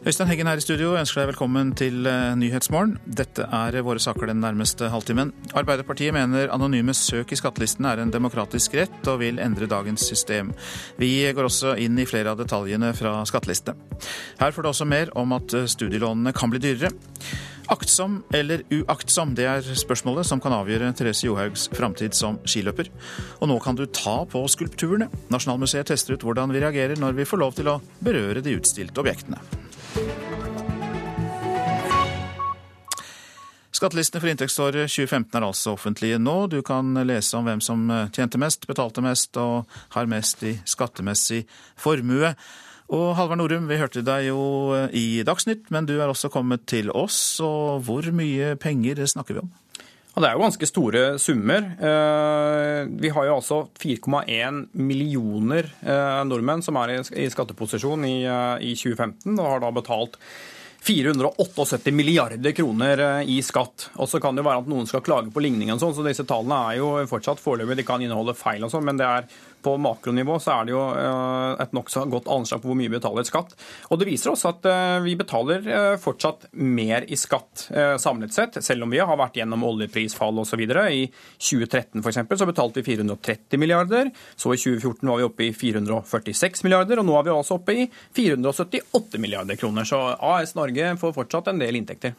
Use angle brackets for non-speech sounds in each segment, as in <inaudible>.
Øystein Heggen her i studio ønsker deg velkommen til eh, Nyhetsmorgen. Dette er våre saker den nærmeste halvtimen. Arbeiderpartiet mener anonyme søk i skattelistene er en demokratisk rett, og vil endre dagens system. Vi går også inn i flere av detaljene fra skattelistene. Her får du også mer om at eh, studielånene kan bli dyrere. Aktsom eller uaktsom, det er spørsmålet som kan avgjøre Therese Johaugs framtid som skiløper. Og nå kan du ta på skulpturene. Nasjonalmuseet tester ut hvordan vi reagerer når vi får lov til å berøre de utstilte objektene. Skattelistene for inntektsåret 2015 er altså offentlige nå. Du kan lese om hvem som tjente mest, betalte mest og har mest i skattemessig formue. Og Halvard Norum, vi hørte deg jo i Dagsnytt, men du er også kommet til oss. Og hvor mye penger snakker vi om? Ja, det er jo ganske store summer. Eh, vi har jo altså 4,1 millioner eh, nordmenn som er i skatteposisjon i 2015 og har da betalt 478 milliarder kroner i skatt. Og så kan det jo være at noen skal klage på ligningen, og sånn, så disse tallene er jo fortsatt foreløpig. De kan inneholde feil og sånn, men det er på makronivå så er det jo eh, et nokså godt anslag på hvor mye vi betaler i skatt. Og det viser oss at eh, vi betaler eh, fortsatt mer i skatt samlet sett, selv om vi har vært gjennom oljeprisfall osv. I 2013 f.eks. så betalte vi 430 milliarder, så i 2014 var vi oppe i 446 milliarder, og nå er vi altså oppe i 478 milliarder kroner. Så AS Norge får fortsatt en del inntekter.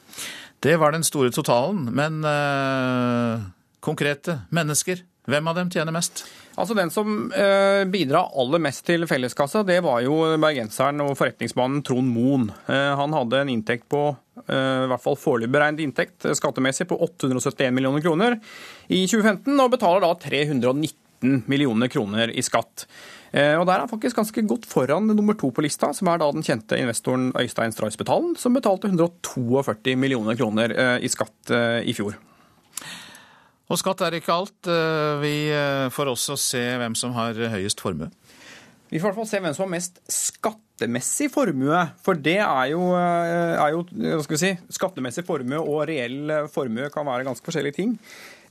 Det var den store totalen, men øh, konkrete mennesker, hvem av dem tjener mest? Altså Den som eh, bidra aller mest til felleskassa, det var jo bergenseren og forretningsmannen Trond Moen. Eh, han hadde en inntekt på eh, i hvert fall foreløpig beregnet inntekt skattemessig på 871 millioner kroner i 2015, og betaler da 319 millioner kroner i skatt. Og Der er han faktisk ganske godt foran nummer to på lista, som er da den kjente investoren Øystein Streisbetalen, som betalte 142 millioner kroner i skatt i fjor. Og skatt er ikke alt. Eh, vi eh, får også se hvem som har høyest formue. Vi får i hvert fall se hvem som har mest skattemessig formue. For det er jo, eh, er jo hva skal vi si, skattemessig formue og reell formue kan være ganske forskjellige ting.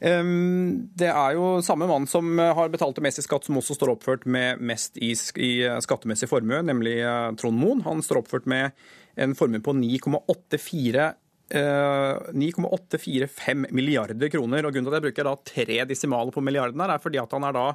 Det er jo samme mann som har betalt det mest i skatt, som også står oppført med mest i, skattemessig formue, nemlig Trond Moen. Han står oppført med en formue på 9,84 9,845 eh, milliarder kroner. og Grunnen til at jeg bruker da tre desimaler på milliarden, her, er fordi at han er da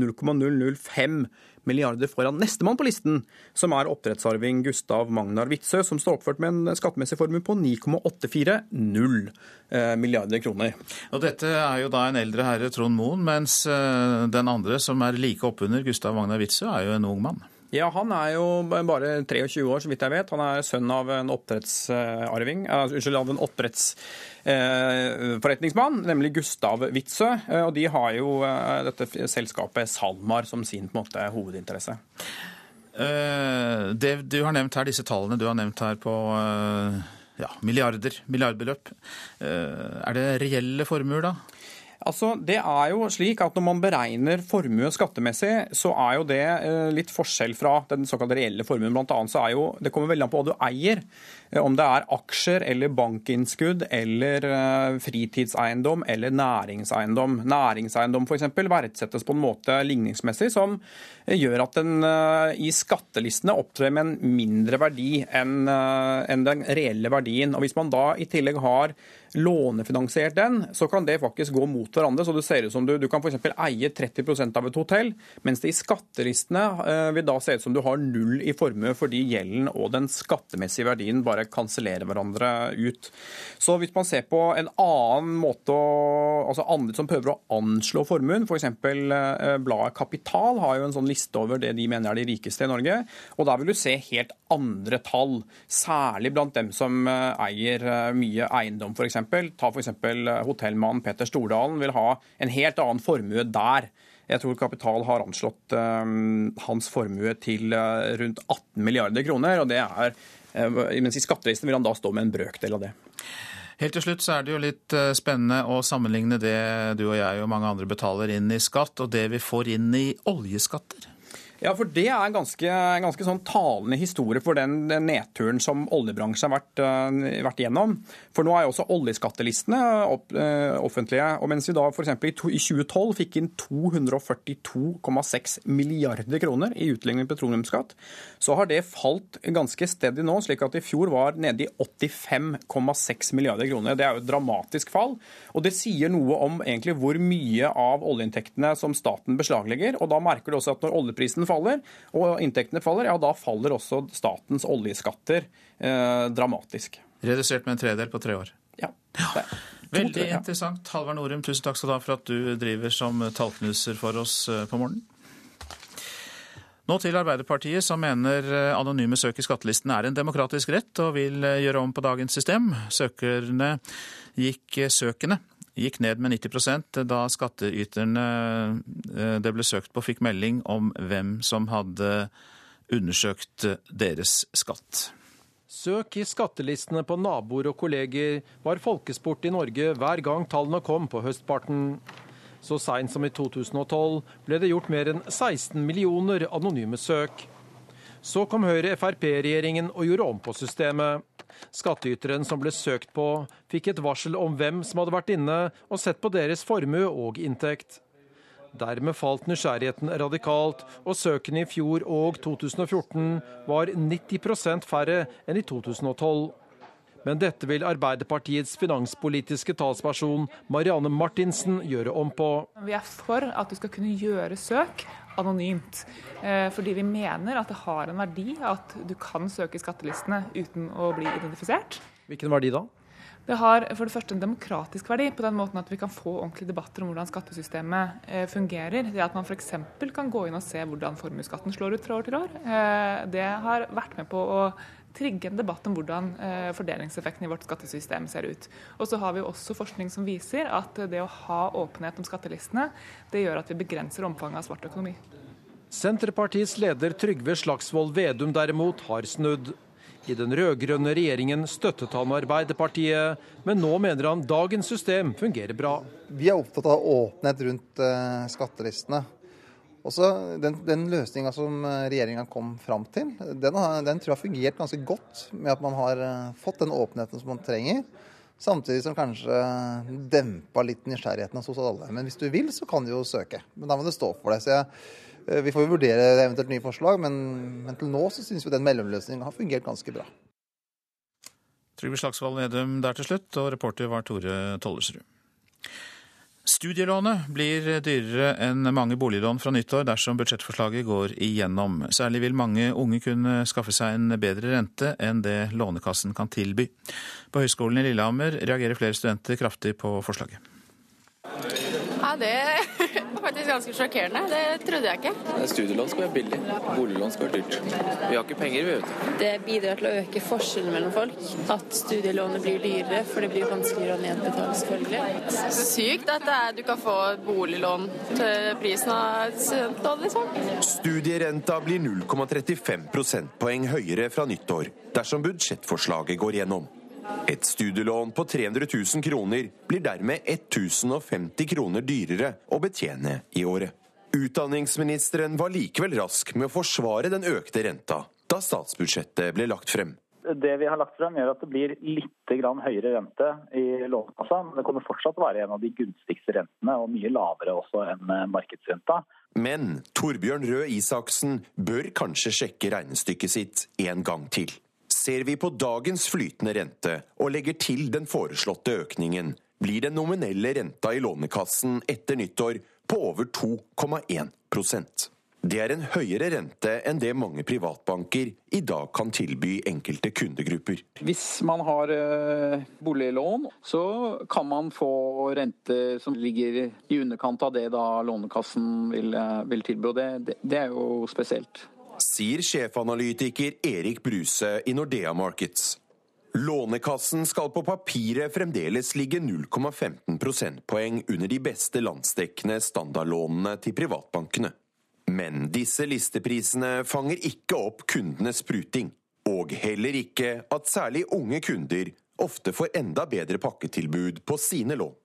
0,005 milliarder foran nestemann på listen, som er oppdrettsarving Gustav Magnar Witzøe, som står oppført med en skattemessig formue på 9,840 eh, milliarder kroner. Og Dette er jo da en eldre herre, Trond Moen, mens eh, den andre, som er like oppunder Gustav Magnar Witzøe, er jo en ung mann. Ja, Han er jo bare 23 år, så vidt jeg vet. Han er sønn av en oppdrettsarving, uh, unnskyld, av en oppdrettsforretningsmann, uh, nemlig Gustav Witzøe. Uh, og de har jo eh, dette selskapet SalMar som sin måte, hovedinteresse. Det du har nevnt her, disse tallene du har nevnt her på ja, milliarder, milliardbeløp. Er det reelle formuer, da? Altså, det er jo slik at Når man beregner formue skattemessig, så er jo det eh, litt forskjell fra den såkalte reelle formuen. Blant annet så er jo, Det kommer veldig an på hva du eier. Eh, om det er aksjer eller bankinnskudd eller eh, fritidseiendom eller næringseiendom. Næringseiendom f.eks. verdsettes på en måte ligningsmessig som gjør at den i skattelistene opptrer med en mindre verdi enn den reelle verdien. Og Hvis man da i tillegg har lånefinansiert den, så kan det faktisk gå mot hverandre. Så det ser ut som du, du kan f.eks. eie 30% av et hotell, mens det i skattelistene eh, vil da se ut som du har null i formue fordi gjelden og den skattemessige verdien bare kansellerer hverandre ut. Så hvis man ser på en annen måte altså andre som prøver å anslå formuen, f.eks. For bladet Kapital har jo en sånn liste over det de mener er de rikeste i Norge, og der vil du se helt andre tall, særlig blant dem som eh, eier eh, mye eiendom f.eks. Ta f.eks. Eh, hotellmannen Peter Stordalen vil ha en helt annen formue der. Jeg tror Kapital har anslått um, hans formue til uh, rundt 18 milliarder kroner. og det er, Mens i skattevesenet vil han da stå med en brøkdel av det. Helt til slutt så er det jo litt spennende å sammenligne det du og jeg og mange andre betaler inn i skatt, og det vi får inn i oljeskatter. Ja, for Det er en ganske, ganske sånn talende historie for den, nedturen som oljebransjen har vært, uh, vært gjennom. For nå er jo også oljeskattelistene opp, uh, offentlige. og Mens vi da f.eks. I, i 2012 fikk inn 242,6 milliarder kroner i utlignet petroleumsskatt, så har det falt ganske stedig nå, slik at i fjor var nede i 85,6 milliarder kroner. Det er jo et dramatisk fall. og Det sier noe om egentlig hvor mye av oljeinntektene som staten beslaglegger. og Da merker du også at når oljeprisen faller og inntektene faller, ja da faller også statens oljeskatter eh, dramatisk. Redusert med en tredel på tre år. Ja. ja. Veldig interessant. Halvard Norum, tusen takk skal du ha for at du driver som tallknuser for oss eh, på morgenen. Nå til Arbeiderpartiet, som mener eh, anonyme søk i skattelisten er en demokratisk rett, og vil eh, gjøre om på dagens system. Søkerne gikk, søkene gikk ned med 90 da skattyterne eh, det ble søkt på, fikk melding om hvem som hadde undersøkt deres skatt. Søk i skattelistene på naboer og kolleger var folkesport i Norge hver gang tallene kom på høstparten. Så seint som i 2012 ble det gjort mer enn 16 millioner anonyme søk. Så kom Høyre-Frp-regjeringen og gjorde om på systemet. Skattyteren som ble søkt på, fikk et varsel om hvem som hadde vært inne og sett på deres formue og inntekt. Dermed falt nysgjerrigheten radikalt, og søkene i fjor og 2014 var 90% færre enn i 2012. Men dette vil Arbeiderpartiets finanspolitiske talsperson Marianne Martinsen gjøre om på. Vi er for at du skal kunne gjøre søk anonymt. Eh, fordi vi mener at det har en verdi at du kan søke i skattelistene uten å bli identifisert. Hvilken verdi da? Det har for det første en demokratisk verdi, på den måten at vi kan få ordentlige debatter om hvordan skattesystemet eh, fungerer. Det at man f.eks. kan gå inn og se hvordan formuesskatten slår ut fra år til år. Eh, det har vært med på å trigge en debatt om hvordan fordelingseffekten i vårt skattesystem ser ut. Og så har vi også forskning som viser at det å ha åpenhet om skattelistene, det gjør at vi begrenser omfanget av svart økonomi. Senterpartiets leder Trygve Slagsvold Vedum derimot har snudd. I den rød-grønne regjeringen støttet han Arbeiderpartiet, men nå mener han dagens system fungerer bra. Vi er opptatt av åpenhet rundt uh, skattelistene. Også den, den løsninga som eh, regjeringa kom fram til, den, den, tror jeg har fungert ganske godt med at man har uh, fått den åpenheten som man trenger. Samtidig som kanskje dempa litt nysgjerrigheten hos alle. Men hvis du vil, så kan du jo søke. Men da må du stå for det. Så jeg Eh, vi får jo vurdere eventuelt nye forslag, men, men til nå så syns vi den mellomløsningen har fungert ganske bra. Trygve Slagsvold Vedum der til slutt, og reporter var Tore Tollersrud. Studielånet blir dyrere enn mange boliglån fra nyttår dersom budsjettforslaget går igjennom. Særlig vil mange unge kunne skaffe seg en bedre rente enn det Lånekassen kan tilby. På Høgskolen i Lillehammer reagerer flere studenter kraftig på forslaget. Ja, Det faktisk ganske sjokkerende. Det trodde jeg ikke. Studielån skal være billig, boliglån skal være dyrt. Vi har ikke penger, vi vet. Det bidrar til å øke forskjellen mellom folk. At studielånet blir dyrere, for det blir vanskeligere å nedbetale, selvfølgelig. Sykt at er, du kan få boliglån til prisen av et studentlån, liksom. Studierenta blir 0,35 prosentpoeng høyere fra nyttår dersom budsjettforslaget går gjennom. Et studielån på 300 000 kroner blir dermed 1050 kroner dyrere å betjene i året. Utdanningsministeren var likevel rask med å forsvare den økte renta da statsbudsjettet ble lagt frem. Det vi har lagt frem gjør at det blir litt høyere rente i Lånekassa, men det kommer fortsatt å være en av de gunstigste rentene, og mye lavere også enn markedsrenta. Men Torbjørn Røe Isaksen bør kanskje sjekke regnestykket sitt en gang til. Ser vi på dagens flytende rente og legger til den foreslåtte økningen, blir den nominelle renta i Lånekassen etter nyttår på over 2,1% Det er en høyere rente enn det mange privatbanker i dag kan tilby enkelte kundegrupper. Hvis man har eh, boliglån, så kan man få rente som ligger i underkant av det da Lånekassen vil, eh, vil tilby. og det, det er jo spesielt sier sjefanalytiker Erik Bruse i Nordea Markets. Lånekassen skal på papiret fremdeles ligge 0,15 prosentpoeng under de beste landsdekkende standardlånene til privatbankene. Men disse listeprisene fanger ikke opp kundenes pruting, og heller ikke at særlig unge kunder ofte får enda bedre pakketilbud på sine lån.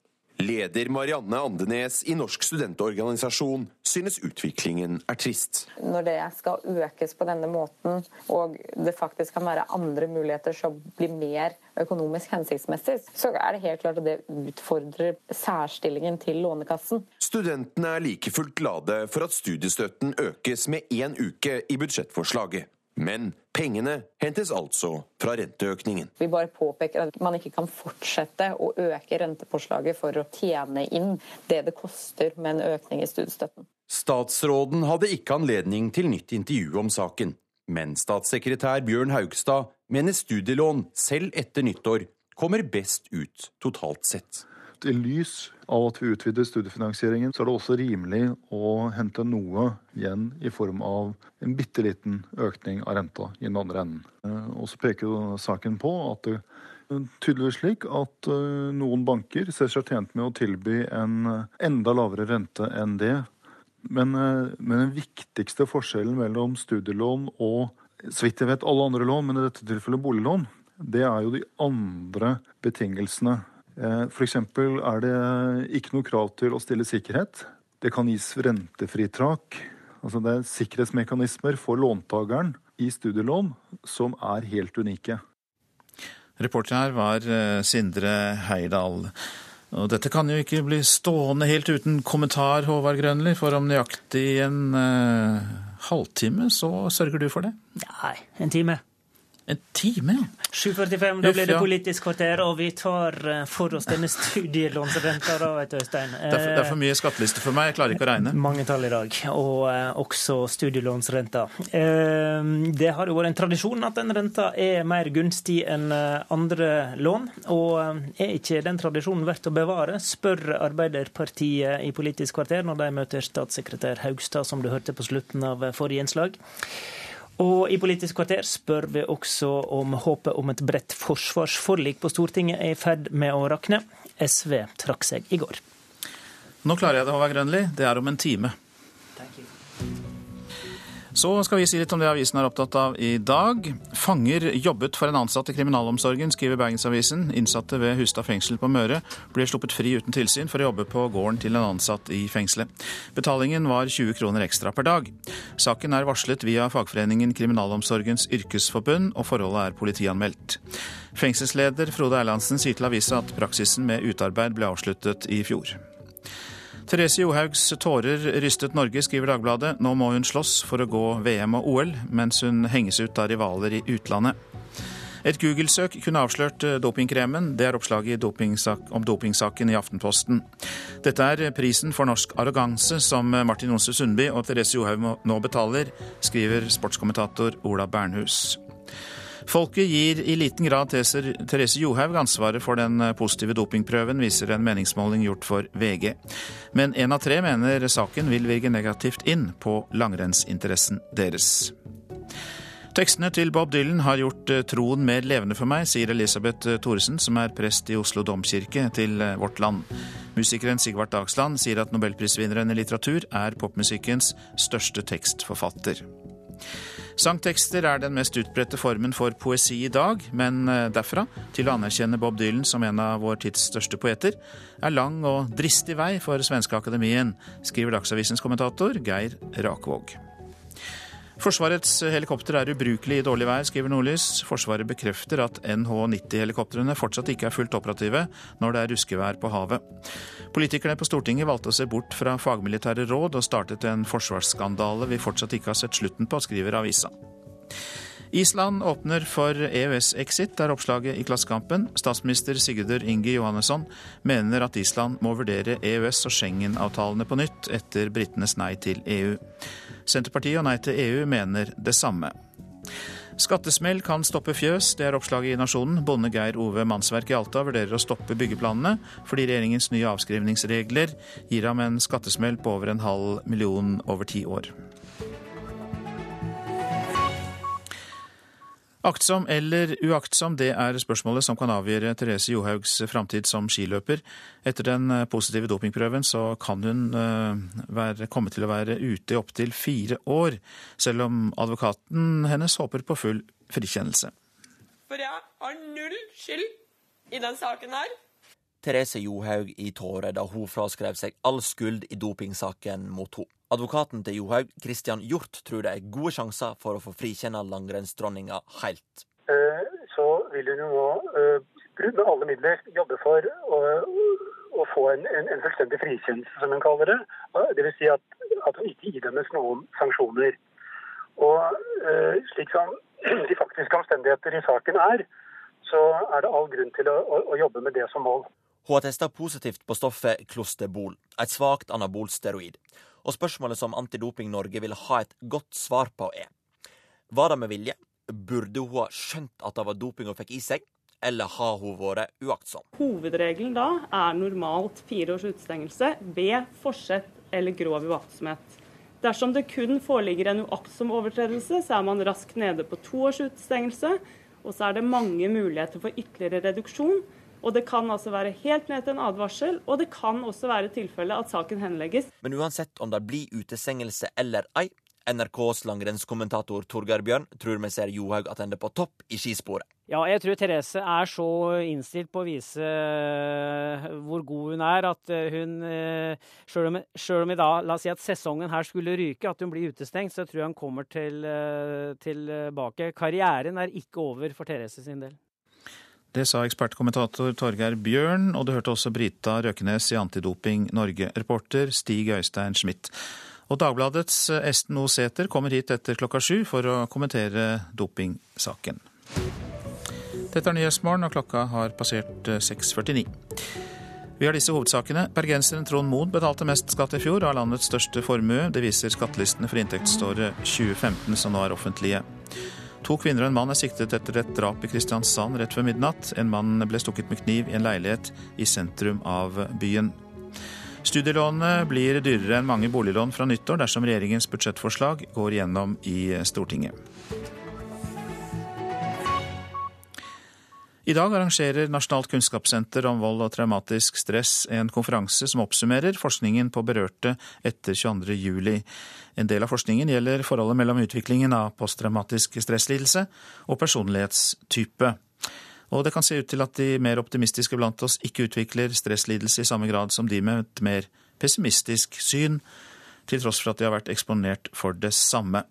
Leder Marianne Andenes i Norsk studentorganisasjon synes utviklingen er trist. Når det skal økes på denne måten, og det faktisk kan være andre muligheter som blir mer økonomisk hensiktsmessig, så er det helt klart at det utfordrer særstillingen til Lånekassen. Studentene er like fullt glade for at studiestøtten økes med én uke i budsjettforslaget. Men pengene hentes altså fra renteøkningen. Vi bare påpeker at man ikke kan fortsette å øke rentepåslaget for å tjene inn det det koster med en økning i studiestøtten. Statsråden hadde ikke anledning til nytt intervju om saken, men statssekretær Bjørn Haugstad mener studielån selv etter nyttår kommer best ut totalt sett. I lys av at vi utvider studiefinansieringen, så er det også rimelig å hente noe igjen i form av en bitte liten økning av renta i den andre enden. Eh, og så peker saken på at det tydeligvis slik at eh, noen banker ser seg tjent med å tilby en enda lavere rente enn det. Men, eh, men den viktigste forskjellen mellom studielån og så vidt jeg vet alle andre lån, men i dette tilfellet boliglån, det er jo de andre betingelsene Eh, F.eks. er det ikke noe krav til å stille sikkerhet. Det kan gis rentefritak. Altså det er sikkerhetsmekanismer for låntakeren i studielån som er helt unike. Reporter her var eh, Sindre Heidal. Og dette kan jo ikke bli stående helt uten kommentar, Håvard Grønli, for om nøyaktig en eh, halvtime så sørger du for det? Nei, en time. En time? ja. 7.45, da blir det Politisk kvarter, og vi tar eh, for oss denne studielånsrenta, da, vet du, Øystein. Det er, for, mye skatteliste for meg, jeg klarer ikke å regne. Mange tall i dag, og eh, også studielånsrenta. Eh, det har jo vært en tradisjon at den renta er mer gunstig enn andre lån, og er ikke den tradisjonen verdt å bevare, spør Arbeiderpartiet i Politisk kvarter når de møter statssekretær Haugstad, som du hørte på slutten av forrige innslag. Og i Politisk kvarter spør vi også om håpet om et bredt forsvarsforlik på Stortinget er i ferd med å rakne. SV trakk seg i går. Nå klarer jeg det, Håvard Grønli. Det er om en time. Så skal vi si litt om det avisen er opptatt av i dag. Fanger jobbet for en ansatt i kriminalomsorgen, skriver Bergensavisen. Innsatte ved Hustad fengsel på Møre ble sluppet fri uten tilsyn for å jobbe på gården til en ansatt i fengselet. Betalingen var 20 kroner ekstra per dag. Saken er varslet via fagforeningen Kriminalomsorgens yrkesforbund, og forholdet er politianmeldt. Fengselsleder Frode Erlandsen sier til avisa at praksisen med utarbeid ble avsluttet i fjor. Therese Johaugs tårer rystet Norge, skriver Dagbladet. Nå må hun slåss for å gå VM og OL, mens hun henges ut av rivaler i utlandet. Et Google-søk kunne avslørt eh, dopingkremen. Det er oppslaget om dopingsaken i Aftenposten. Dette er prisen for norsk arroganse som Martin Onse Sundby og Therese Johaug nå betaler, skriver sportskommentator Ola Bernhus. Folket gir i liten grad Therese Johaug ansvaret for den positive dopingprøven, viser en meningsmåling gjort for VG. Men én av tre mener saken vil virke negativt inn på langrennsinteressen deres. Tekstene til Bob Dylan har gjort eh, troen mer levende for meg, sier Elisabeth Thoresen, som er prest i Oslo domkirke, til eh, Vårt Land. Musikeren Sigvart Dagsland sier at nobelprisvinneren i litteratur er popmusikkens største tekstforfatter. Sangtekster er den mest utbredte formen for poesi i dag, men eh, derfra til å anerkjenne Bob Dylan som en av vår tids største poeter, er lang og dristig vei for Svenske Akademien, skriver Dagsavisens kommentator Geir Rakvåg. Forsvarets helikopter er ubrukelig i dårlig vær, skriver Nordlys. Forsvaret bekrefter at NH90-helikoptrene fortsatt ikke er fullt operative når det er ruskevær på havet. Politikerne på Stortinget valgte å se bort fra fagmilitære råd og startet en forsvarsskandale vi fortsatt ikke har sett slutten på, skriver avisa. Island åpner for EØS-exit, er oppslaget i Klassekampen. Statsminister Sigurdur Inge Johannesson mener at Island må vurdere EØS- og Schengen-avtalene på nytt etter britenes nei til EU. Senterpartiet og Nei til EU mener det samme. Skattesmell kan stoppe fjøs, det er oppslaget i Nasjonen. Bonde Geir Ove Mannsverk i Alta vurderer å stoppe byggeplanene fordi regjeringens nye avskrivningsregler gir ham en skattesmell på over en halv million over ti år. Aktsom eller uaktsom, det er spørsmålet som kan avgjøre Therese Johaugs framtid som skiløper. Etter den eh, positive dopingprøven så kan hun eh, være, komme til å være ute i opptil fire år, selv om advokaten hennes håper på full frikjennelse. For jeg har null skyld i den saken her. Therese Johaug i tårer da hun fraskrev seg all skyld i dopingsaken mot henne. Advokaten til Johaug, Christian Hjort, tror det er gode sjanser for å få frikjenne langrennsdronninga helt. Eh, så vil hun jo nå eh, med alle midler jobbe for å, å få en, en, en, fullstendig frikjennelse, som hun kaller det. Dvs. Si at, at hun ikke idømmes noen sanksjoner. Og eh, slik som <clears throat> de faktiske omstendigheter i saken er, så er det all grunn til å, å, å jobbe med det som mål. Hun har testa positivt på stoffet klosterbol, et svakt anabolsteroid. Og spørsmålet som Antidoping Norge vil ha et godt svar på, er Var det med vilje? Burde hun ha skjønt at det var doping hun fikk i seg? Eller har hun vært uaktsom? Hovedregelen da er normalt fire års utestengelse ved forsett eller grov uaktsomhet. Dersom det kun foreligger en uaktsom overtredelse, så er man raskt nede på to års utestengelse. Og så er det mange muligheter for ytterligere reduksjon. Og det kan altså være helt ned til en advarsel, og det kan også være tilfelle at saken henlegges. Men uansett om det blir utestengelse eller ei, NRKs langrennskommentator Torgeir Bjørn tror vi ser Johaug attende på topp i skisporet. Ja, jeg tror Therese er så innstilt på å vise eh, hvor god hun er, at eh, hun eh, Sjøl om, om i dag, la oss si at sesongen her skulle ryke, at hun blir utestengt, så tror jeg hun kommer til, tilbake. Karrieren er ikke over for Therese sin del. Det sa ekspertkommentator Torgeir Bjørn, og du hørte også Brita Røkenes i Antidoping Norge. Reporter Stig Øystein Schmidt. Og Dagbladets Esten O. Sæther kommer hit etter klokka sju for å kommentere dopingsaken. Dette er Nyhetsmorgen, og klokka har passert 6.49. Vi har disse hovedsakene. Bergenseren Trond Moen betalte mest skatt i fjor av landets største formue. Det viser skattelistene for inntektsåret 2015 som nå er offentlige. To kvinner og en mann er siktet etter et drap i Kristiansand rett før midnatt. En mann ble stukket med kniv i en leilighet i sentrum av byen. Studielånene blir dyrere enn mange boliglån fra nyttår dersom regjeringens budsjettforslag går gjennom i Stortinget. I dag arrangerer Nasjonalt kunnskapssenter om vold og traumatisk stress en konferanse som oppsummerer forskningen på berørte etter 22.07. En del av forskningen gjelder forholdet mellom utviklingen av posttraumatisk stresslidelse og personlighetstype. Og det kan se ut til at de mer optimistiske blant oss ikke utvikler stresslidelse i samme grad som de med et mer pessimistisk syn, til tross for at de har vært eksponert for det samme.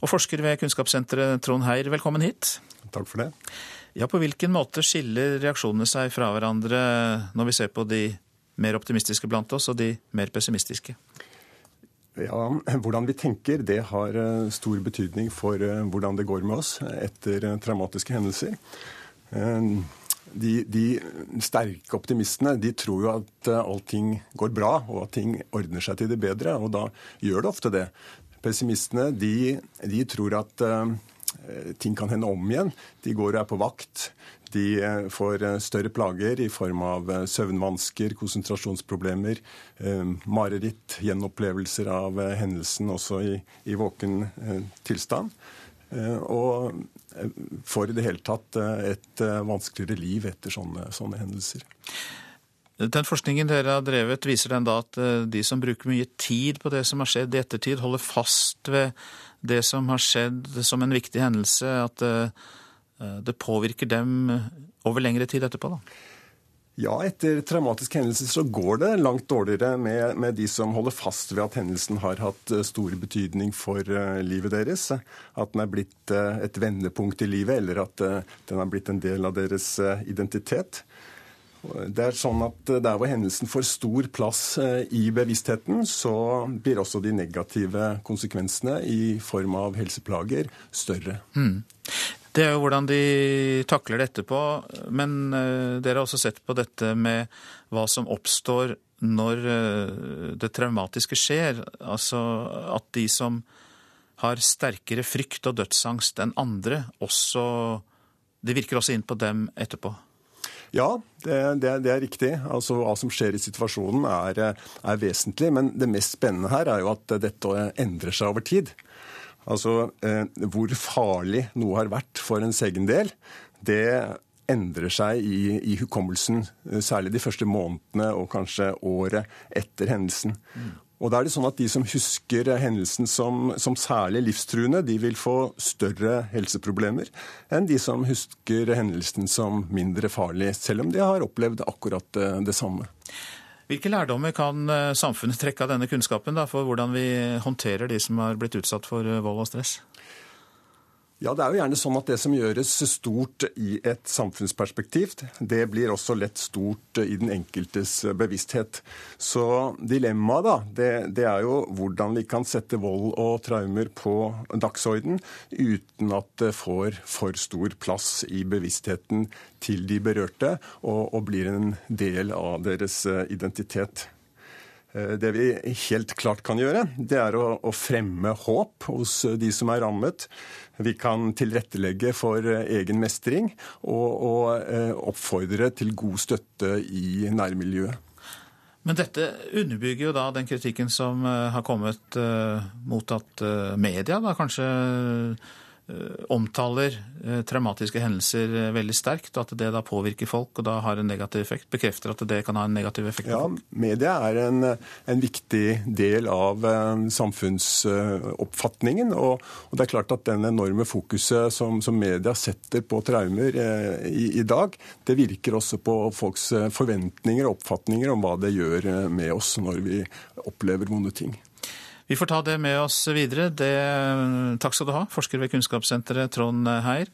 Og forsker ved Kunnskapssenteret Trond Heier, velkommen hit. Takk for det. Ja, På hvilken måte skiller reaksjonene seg fra hverandre når vi ser på de mer optimistiske blant oss og de mer pessimistiske? Ja, Hvordan vi tenker, det har eh, stor betydning for eh, hvordan det går med oss etter eh, traumatiske hendelser. De, de, sterke optimistene de tror jo at allting går bra, og at ting ordner seg til det bedre. Og da gjør det ofte det. Pessimistene de, de tror at ting kan hende om igjen. De går og er på vakt. De eh, får eh, større plager i form av søvnvansker, konsentrasjonsproblemer, mareritt, gjenopplevelser av hendelsen også i, i våken tilstand. Og får i det hele tatt et vanskeligere liv etter sånne, sånne hendelser. Den forskningen dere har drevet, viser den da at de som bruker mye tid på det som har skjedd i ettertid, holder fast ved det som har skjedd som en viktig hendelse, at eh, det påvirker dem over lengre tid etterpå? da? Ja, etter traumatiske hendelser så går det langt dårligere med, med, de som holder fast ved at hendelsen har hatt eh, stor betydning for uh, livet deres. At den er blitt uh, et vendepunkt i livet, eller at uh, den er blitt en del av deres identitet. Det er sånn at Der hvor hendelsen får stor plass eh, i bevisstheten, så blir også de negative konsekvensene i form av helseplager større. Mm. Det er jo hvordan de takler det etterpå. Men uh, dere har også sett på dette med hva som oppstår når uh, det traumatiske skjer. Altså at de som har sterkere frykt og dødsangst enn andre, også Det virker også inn på dem etterpå. Ja, det, det, det, er riktig. Altså Hva som skjer i situasjonen er, er, vesentlig. Men det mest spennende her er jo at dette endrer seg over tid. Altså eh, hvor farlig noe har vært for ens egen del, det endrer seg i, i, hukommelsen. Særlig de første månedene og kanskje året etter hendelsen. Mm. Og da er det sånn at De som husker hendelsen som, som, særlig livstruende, de vil få større helseproblemer enn de som husker hendelsen som mindre farlig, selv om de har opplevd akkurat det, det samme. Hvilke lærdommer kan eh, samfunnet trekke av denne kunnskapen da, for hvordan vi håndterer de som har blitt utsatt for eh, vold og stress? Ja, Det er jo gjerne sånn at det som gjøres stort i et samfunnsperspektiv, det blir også lett stort i den enkeltes bevissthet. Så dilemmaet da, det, det er jo hvordan vi kan sette vold og traumer på dagsorden uten at det får for stor plass i bevisstheten til de berørte og, og blir en del av deres identitet. Eh, det vi helt klart kan gjøre, det er å, å, fremme håp hos de som er rammet. Vi kan tilrettelegge for eh, egen mestring og, og eh, oppfordre til god støtte i nærmiljøet. Men dette underbygger jo da den kritikken som eh, har kommet mot at media da kanskje Eh, omtaler eh, traumatiske hendelser eh, veldig sterkt, og at det da påvirker folk og da har en negativ effekt? Bekrefter at det kan ha en negativ effekt ja. Media er en, en viktig del av samfunnsoppfatningen. Og, og, det er klart at den enorme fokuset som, som media setter på traumer eh, i, i, dag, det virker også på folks forventninger og oppfatninger om hva det gjør med oss når vi opplever vonde ting. Vi får ta det med oss videre. Det, takk skal du ha, forsker ved Kunnskapssenteret Trond Heier.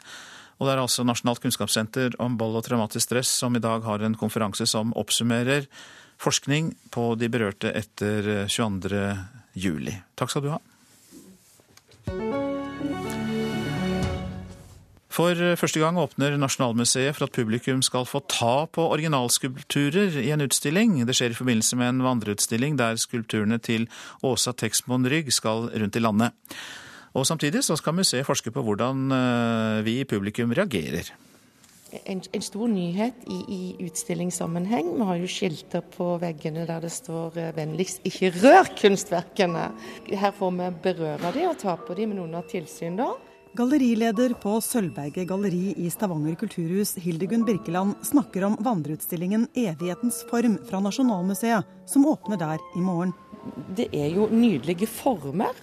Og det er altså Nasjonalt kunnskapssenter om vold og traumatisk stress som i dag har en konferanse som oppsummerer forskning på de berørte etter 22. juli. Takk skal du ha. For eh, første gang åpner Nasjonalmuseet for at publikum skal få ta på originalskulpturer i en utstilling. Det skjer i forbindelse med en vandreutstilling der skulpturene til Åsa Texmoen Rygg skal rundt i landet. Og Samtidig så skal museet forske på hvordan eh, vi i publikum reagerer. En, en stor nyhet i, i, utstillingssammenheng. Vi har jo skilter på veggene der det står eh, 'vennligst ikke rør kunstverkene'. Her får vi berøre dem og ta på dem med noen av tilsyn. da. Gallerileder på Sølvberget galleri i Stavanger kulturhus, Hildegunn Birkeland, snakker om vandreutstillingen 'Evighetens form' fra Nasjonalmuseet, som åpner der i morgen. Det er jo nydelige former.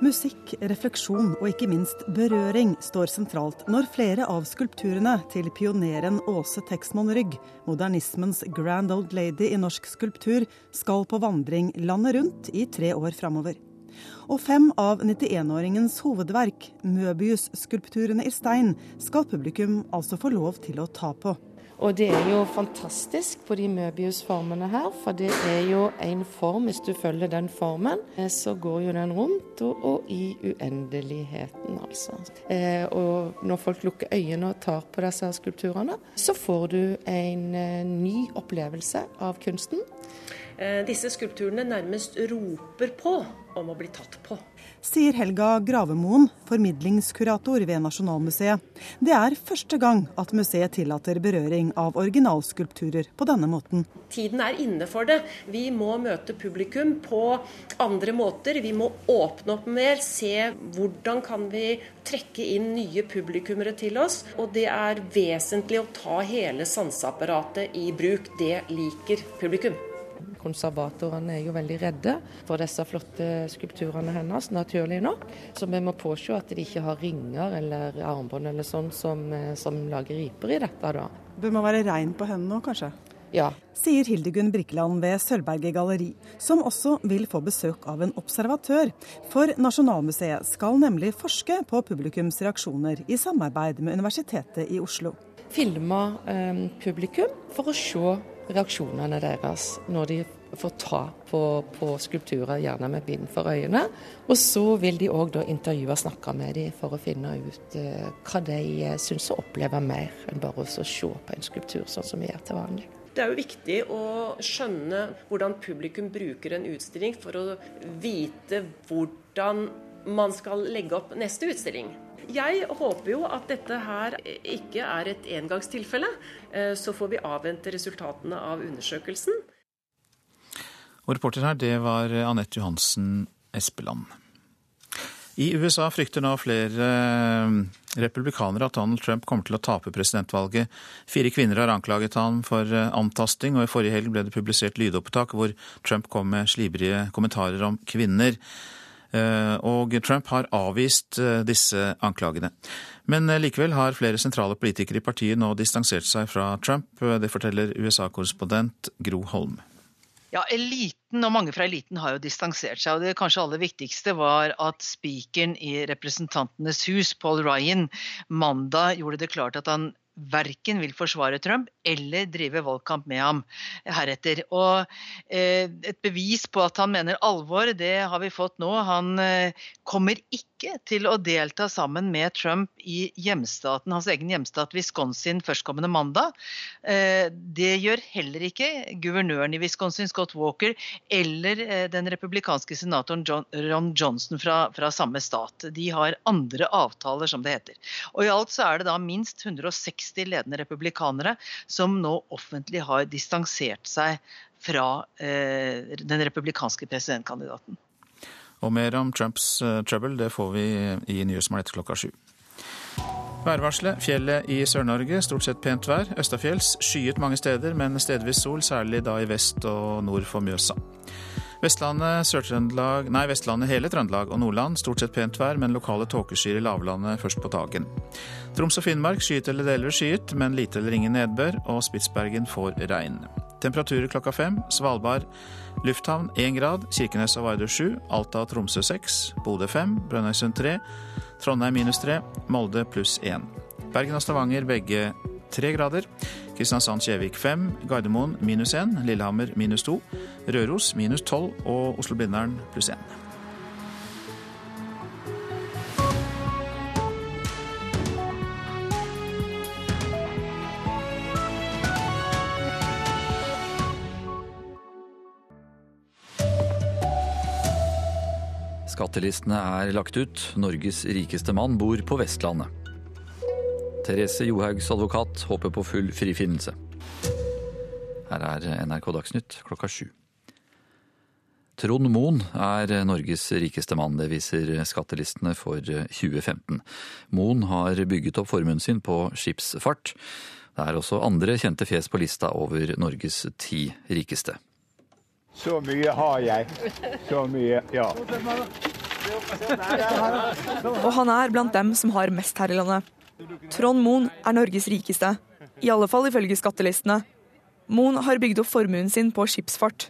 Musikk, refleksjon og ikke minst berøring står sentralt når flere av skulpturene til pioneren Åse Texmoen Rygg, modernismens grand old lady i norsk skulptur, skal på vandring landet rundt i tre år framover. Og fem av 91-åringens hovedverk, Møbius-skulpturene i stein, skal publikum altså få lov til å ta på. Og det er jo fantastisk på de Møbius-formene her, for det er jo en form, hvis du følger den formen, eh, så går jo den rundt og, og i uendeligheten, altså. Eh, og når folk lukker øynene og tar på disse skulpturene, så får du en eh, ny opplevelse av kunsten. Eh, disse skulpturene nærmest roper på om å bli tatt på. Sier Helga Gravemoen, formidlingskurator ved Nasjonalmuseet. Det er første gang at museet tillater berøring av originalskulpturer på denne måten. Tiden er inne for det. Vi må møte publikum på andre måter. Vi må åpne opp mer, se hvordan kan vi trekke inn nye publikummere til oss. Og det er vesentlig å ta hele sanseapparatet i bruk. Det liker publikum. Konservatorene er jo veldig redde for disse flotte skulpturene hennes, naturlig nok. Så vi må påse at de ikke har ringer eller armbånd eller sånn som, eh, som lager riper i dette. da. Bør man være rein på hendene nå, kanskje? Ja. Sier Hildegunn Brikkeland ved Sølvberget galleri, som også vil få besøk av en observatør. For Nasjonalmuseet skal nemlig forske på publikums reaksjoner i samarbeid med Universitetet i Oslo. Filme eh, publikum for å se reaksjonene deres når de får ta på, på skulpturer, gjerne med bind for øynene. Og så vil de òg intervjue og snakke med dem for å finne ut eh, hva de uh, syns å opplever mer enn bare å se på en skulptur sånn som vi gjør til vanlig. Det er jo viktig å skjønne hvordan publikum bruker en utstilling for å vite hvordan man skal legge opp neste utstilling. Jeg håper jo at dette her ikke er et engangstilfelle. Eh, så får vi avvente resultatene av undersøkelsen. Og reporter her, det var Anette Johansen Espeland. I USA frykter nå flere republikanere at Donald Trump kommer til å tape presidentvalget. Fire kvinner har anklaget han for eh, antasting, og i forrige helg ble det publisert lydopptak hvor Trump kom med slibrige kommentarer om kvinner. Eh, og Trump har avvist eh, disse anklagene. Men likevel har flere sentrale politikere i partiet nå distansert seg fra Trump. Det forteller USA-korrespondent Gro Holm. Ja, eliten og mange fra eliten har jo distansert seg. og Det kanskje aller viktigste var at spikeren i Representantenes hus, Paul Ryan, mandag gjorde det klart at han verken vil forsvare Trump eller drive valgkamp med ham heretter. Og eh, Et bevis på at han mener alvor, det har vi fått nå. Han eh, kommer ikke til å delta sammen med Trump i hjemstaten, hans egen hjemstat Wisconsin førstkommende mandag. Eh, det gjør heller ikke guvernøren i Wisconsin, Scott Walker, eller den republikanske senatoren John, Ron Johnson fra, fra samme stat. De har andre avtaler, som det heter. Og I alt så er det da minst 160 ledende republikanere som nå offentlig har distansert seg fra eh, den republikanske presidentkandidaten. Og mer om Trumps uh, trouble det får vi i Nyhetsmorgen etter klokka sju. Værvarselet. Fjellet i Sør-Norge stort sett pent vær. Østafjells skyet mange steder, men stedvis sol, særlig da i vest og nord for Mjøsa. Vestlandet, nei, Vestlandet, hele Trøndelag og Nordland stort sett pent vær, men lokale tåkeskyer i lavlandet først på dagen. Troms og Finnmark skyet eller deler skyet, men lite eller ingen nedbør, og Spitsbergen får regn. Temperaturer klokka fem. Svalbard lufthavn én grad, Kirkenes og Vardø sju, Alta og Tromsø seks, Bodø fem, Brønnøysund tre, Trondheim minus tre, Molde pluss 1. Bergen og Stavanger begge tre grader. Kristiansand-Kjevik fem, Gardermoen minus 1, Lillehammer minus to, Røros minus tolv og Oslo-Blindern pluss én. Skattelistene er lagt ut. Norges rikeste mann bor på Vestlandet. Therese Johaugs advokat håper på full frifinnelse. Her er NRK Dagsnytt klokka sju. Trond Moen er Norges rikeste mann, det viser skattelistene for 2015. Moen har bygget opp formuen sin på skipsfart. Det er også andre kjente fjes på lista over Norges ti rikeste. Så mye har jeg. Så mye, ja. Og han er blant dem som har mest her i landet. Trond Moen er Norges rikeste, i alle fall ifølge skattelistene. Moen har bygd opp formuen sin på skipsfart,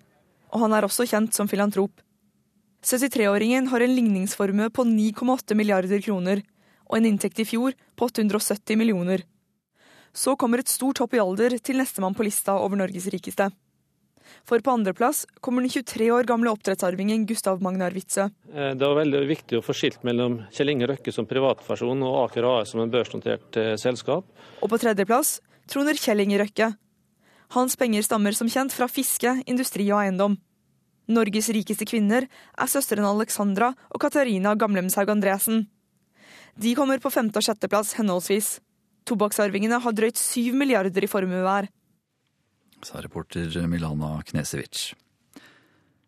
og han er også kjent som filantrop. 73-åringen har en ligningsformue på 9,8 milliarder kroner, og en inntekt i fjor på 870 millioner. Så kommer et stort hopp i alder til nestemann på lista over Norges rikeste. For på andreplass kommer den 23 år gamle oppdrettsarvingen Gustav Magnar Witzøe. Eh, det var veldig viktig å få skilt mellom Kjell Inge Røkke som privatperson og Aker AS som en børsnotert eh, selskap. Og på tredjeplass troner Kjell Inge Røkke. Hans penger stammer som kjent fra fiske, industri og eiendom. Norges rikeste kvinner er søstrene Alexandra og Katarina Gamlemshaug Andresen. De kommer på femte- og sjetteplass henholdsvis. Tobakksarvingene har drøyt syv milliarder i formue hver sa reporter Milana Knesevic.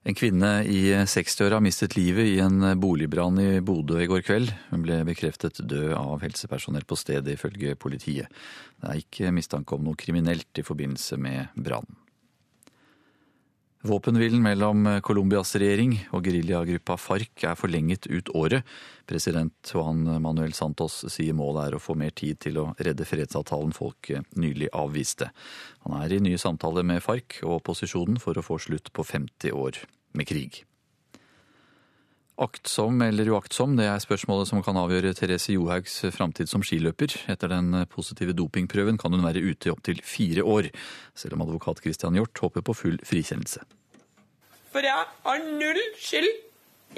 En kvinne i 60-åra mistet livet i en boligbrann i Bodø i går kveld. Hun ble bekreftet død av helsepersonell på stedet, ifølge politiet. Det er ikke mistanke om noe kriminelt i forbindelse med brannen. Våpenhvilen mellom Colombias regjering og geriljagruppa FARC er forlenget ut året. President Juan Manuel Santos sier målet er å få mer tid til å redde fredsavtalen folket nylig avviste. Han er i nye samtaler med FARC og opposisjonen for å få slutt på 50 år med krig. Aktsom eller uaktsom, det er spørsmålet som kan avgjøre Therese Johaugs framtid som skiløper. Etter den positive dopingprøven kan hun være ute i opptil fire år, selv om advokat Christian Hjort håper på full frikjennelse. For jeg har null skyld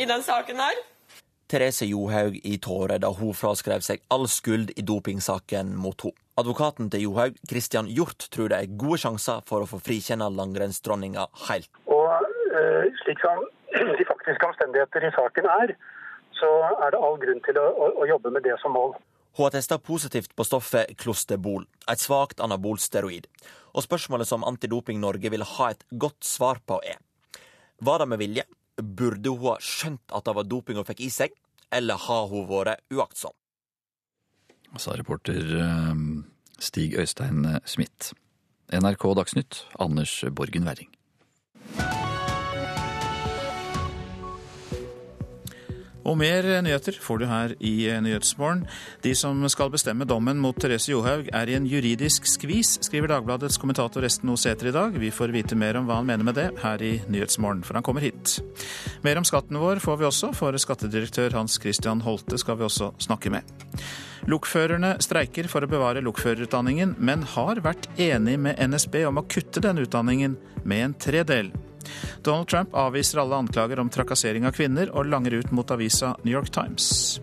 i den saken her. Therese Johaug i tårer da hun fraskrev seg all skyld i dopingsaken mot henne. Advokaten til Johaug, Christian Hjort, tror det er gode sjanser for å få frikjenne langrennsdronninga helt. Og uh, slik som de faktiske omstendigheter i saken er, så er det all grunn til å, å, å jobbe med det som mål. Hun har testa positivt på stoffet klostebol, et svakt anabolsteroid. Og spørsmålet som Antidoping Norge vil ha et godt svar på, er var det med vilje? Burde hun ha skjønt at det var doping hun fikk i seg, eller har hun vært uaktsom? Sa reporter eh, Stig Øystein Smith. NRK Dagsnytt, Anders Borgen Werring. Og mer nyheter får du her i Nyhetsmorgen. De som skal bestemme dommen mot Therese Johaug er i en juridisk skvis, skriver Dagbladets kommentator Esten Osæter i dag. Vi får vite mer om hva han mener med det her i Nyhetsmorgen, for han kommer hit. Mer om skatten vår får vi også, for skattedirektør Hans Christian Holte skal vi også snakke med. Lokførerne streiker for å bevare lokførerutdanningen, men har vært enig med NSB om å kutte denne utdanningen med en tredel. Donald Trump avviser alle anklager om trakassering av kvinner, og langer ut mot avisa New York Times.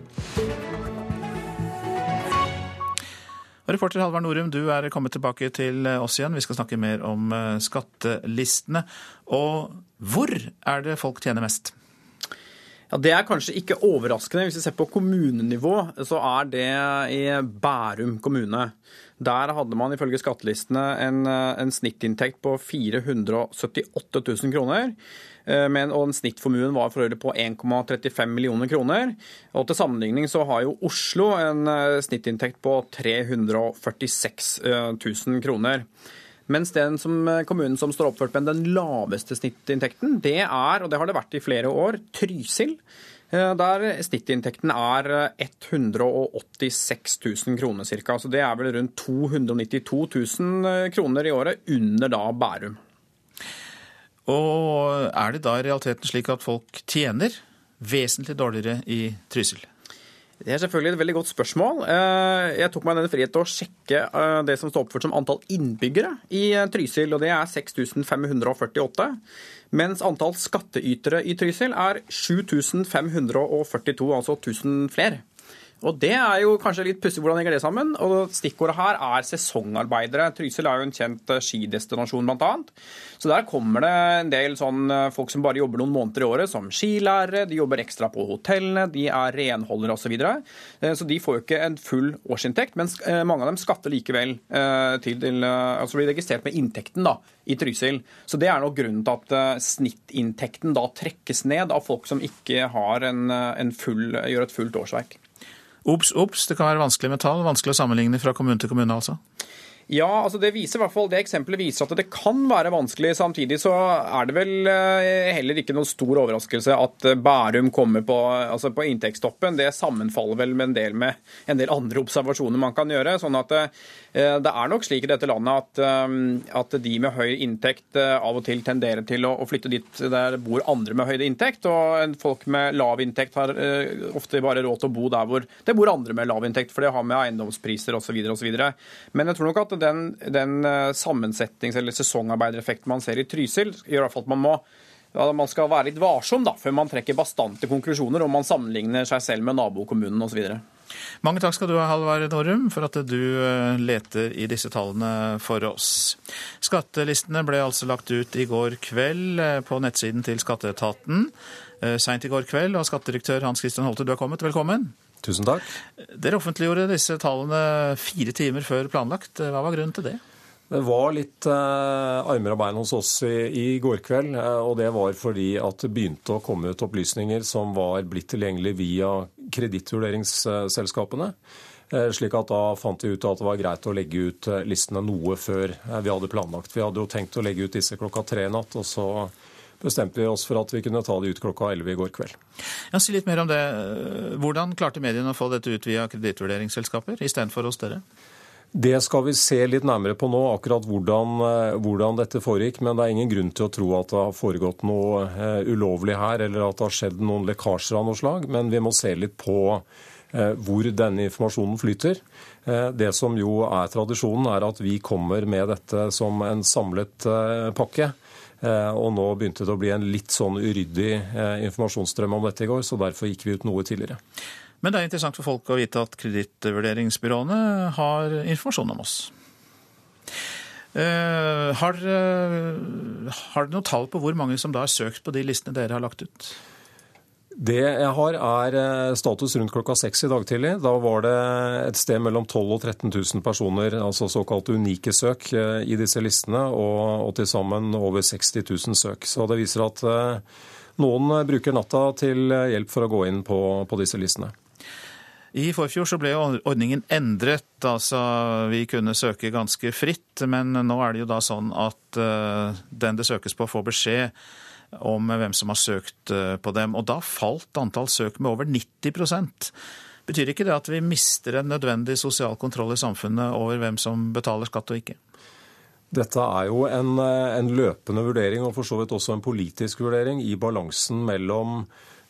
Reporter Halvard Norum, du er kommet tilbake til oss igjen. Vi skal snakke mer om eh, skattelistene. Og hvor er det folk tjener mest? Ja, Det er kanskje ikke overraskende. Hvis vi ser på kommunenivå, så er det i Bærum kommune. Der hadde man ifølge skattelistene en, eh, en snittinntekt på 478 000 kroner. Eh, men, og snittformuen var for øvrig på 1,35 millioner kroner. Og Til sammenligning så har jo Oslo en eh, snittinntekt på 346 000 kroner. Mens den som, kommunen som står oppført med den laveste snittinntekten, det er, og det har det vært i flere år, Trysil. Eh, der snittinntekten er 186 eh, 000 kroner ca. Så det er vel rundt 292 000 eh, kroner i året under da Bærum. Og er det da i realiteten slik at folk tjener vesentlig dårligere i Trysil? Det er selvfølgelig et veldig godt spørsmål. Jeg tok meg den frihet til å sjekke det som står oppført som antall innbyggere i Trysil, og det er 6548. Mens antall skatteytere i Trysil er 7542, altså 1000 flere. Og Det er jo kanskje litt pussig hvordan henger det sammen. og Stikkordet her er sesongarbeidere. Trysil er jo en kjent eh, skidestinasjon, bl.a. Så der kommer det en del sånn eh, folk som bare jobber noen måneder i året, som skilærere. De jobber ekstra på hotellene, de er renholdere osv. Så, videre. Eh, så de får jo ikke en full årsinntekt, men mange av dem skatter likevel til, til altså blir registrert med inntekten da, i Trysil. Så det er nok grunnen til at snittinntekten da trekkes ned av folk som ikke en, en full, gjør et fullt årsverk. Obs, obs, det kan være vanskelig med tall. Vanskelig å sammenligne fra kommune til kommune, altså? Ja, altså det viser i hvert fall, det eksempelet viser at det kan være vanskelig. Samtidig så er det vel eh, heller ikke noen stor overraskelse at Bærum kommer på, altså på inntektstoppen. Det sammenfaller vel med en del med en del andre observasjoner man kan gjøre. sånn at Eh, det er nok slik i dette landet at, eh, at, de med høy inntekt eh, av og til tenderer til å, flytte dit der bor andre med høy inntekt, og folk med lav inntekt har ofte bare råd til å bo der hvor det bor andre med lav inntekt, for det har med eiendomspriser osv. osv. Men jeg tror nok at den, den sammensetnings- eller sesongarbeidereffekten man ser i Trysil, gjør i at man må ja, man skal være litt varsom da, før man trekker bastante konklusjoner om man sammenligner seg selv med nabokommunen osv. Mange takk skal du ha, Halvard Norum, for at du eh, leter i disse tallene for oss. Skattelistene ble altså lagt ut i går kveld eh, på nettsiden til skatteetaten. Eh, seint i går kveld, og skattedirektør Hans Christian Holte, du er kommet. Velkommen. Tusen takk. Dere offentliggjorde disse tallene fire timer før planlagt. Hva var grunnen til det? Det var litt eh, armer og bein hos oss i, i går kveld. Eh, og det var fordi at det begynte å komme ut opplysninger som var blitt tilgjengelig via kredittvurderingsselskapene. Eh, slik at da fant vi ut at det var greit å legge ut eh, listene noe før vi hadde planlagt. Vi hadde jo tenkt å legge ut disse klokka tre i natt, og så bestemte vi oss for at vi kunne ta det ut klokka 11 i går kveld. Ja, si litt mer om det. Hvordan klarte mediene å få dette ut via kredittvurderingsselskaper istedenfor hos dere? Det skal vi se litt nærmere på nå, akkurat hvordan, eh, hvordan, dette foregikk. Men det er ingen grunn til å tro at det har foregått noe uh, ulovlig her, eller at det har skjedd noen lekkasjer av noe slag. Men vi må se litt på uh, hvor denne informasjonen flyter. Det som jo er tradisjonen, er at vi kommer med dette som en samlet pakke. Og nå begynte det å bli en litt sånn uryddig informasjonsstrøm om dette i går, så derfor gikk vi ut noe tidligere. Men det er interessant for folk å vite at kredittvurderingsbyråene har informasjon om oss. Uh, har, uh, har dere noe tall på hvor mange som da har søkt på de listene dere har lagt ut? Det jeg har, er eh, status rundt klokka seks i dag tidlig. Da var det et sted mellom 12 000 og 13 000 personer, altså såkalte unike søk, i disse listene, og, og til sammen over 60 000 søk. Så det viser at noen bruker natta til hjelp for å gå inn på, på disse listene. I forfjor så ble ordningen endret, altså vi kunne søke ganske fritt. Men nå er det jo da sånn at den det søkes på, får beskjed om hvem som har søkt uh, på dem. Og da falt antall søk med over 90% Betyr ikke det at vi mister en nødvendig sosial kontroll i samfunnet over hvem som betaler skatt og ikke? Dette er jo en, eh, en løpende vurdering, og for så vidt også en politisk vurdering, i balansen mellom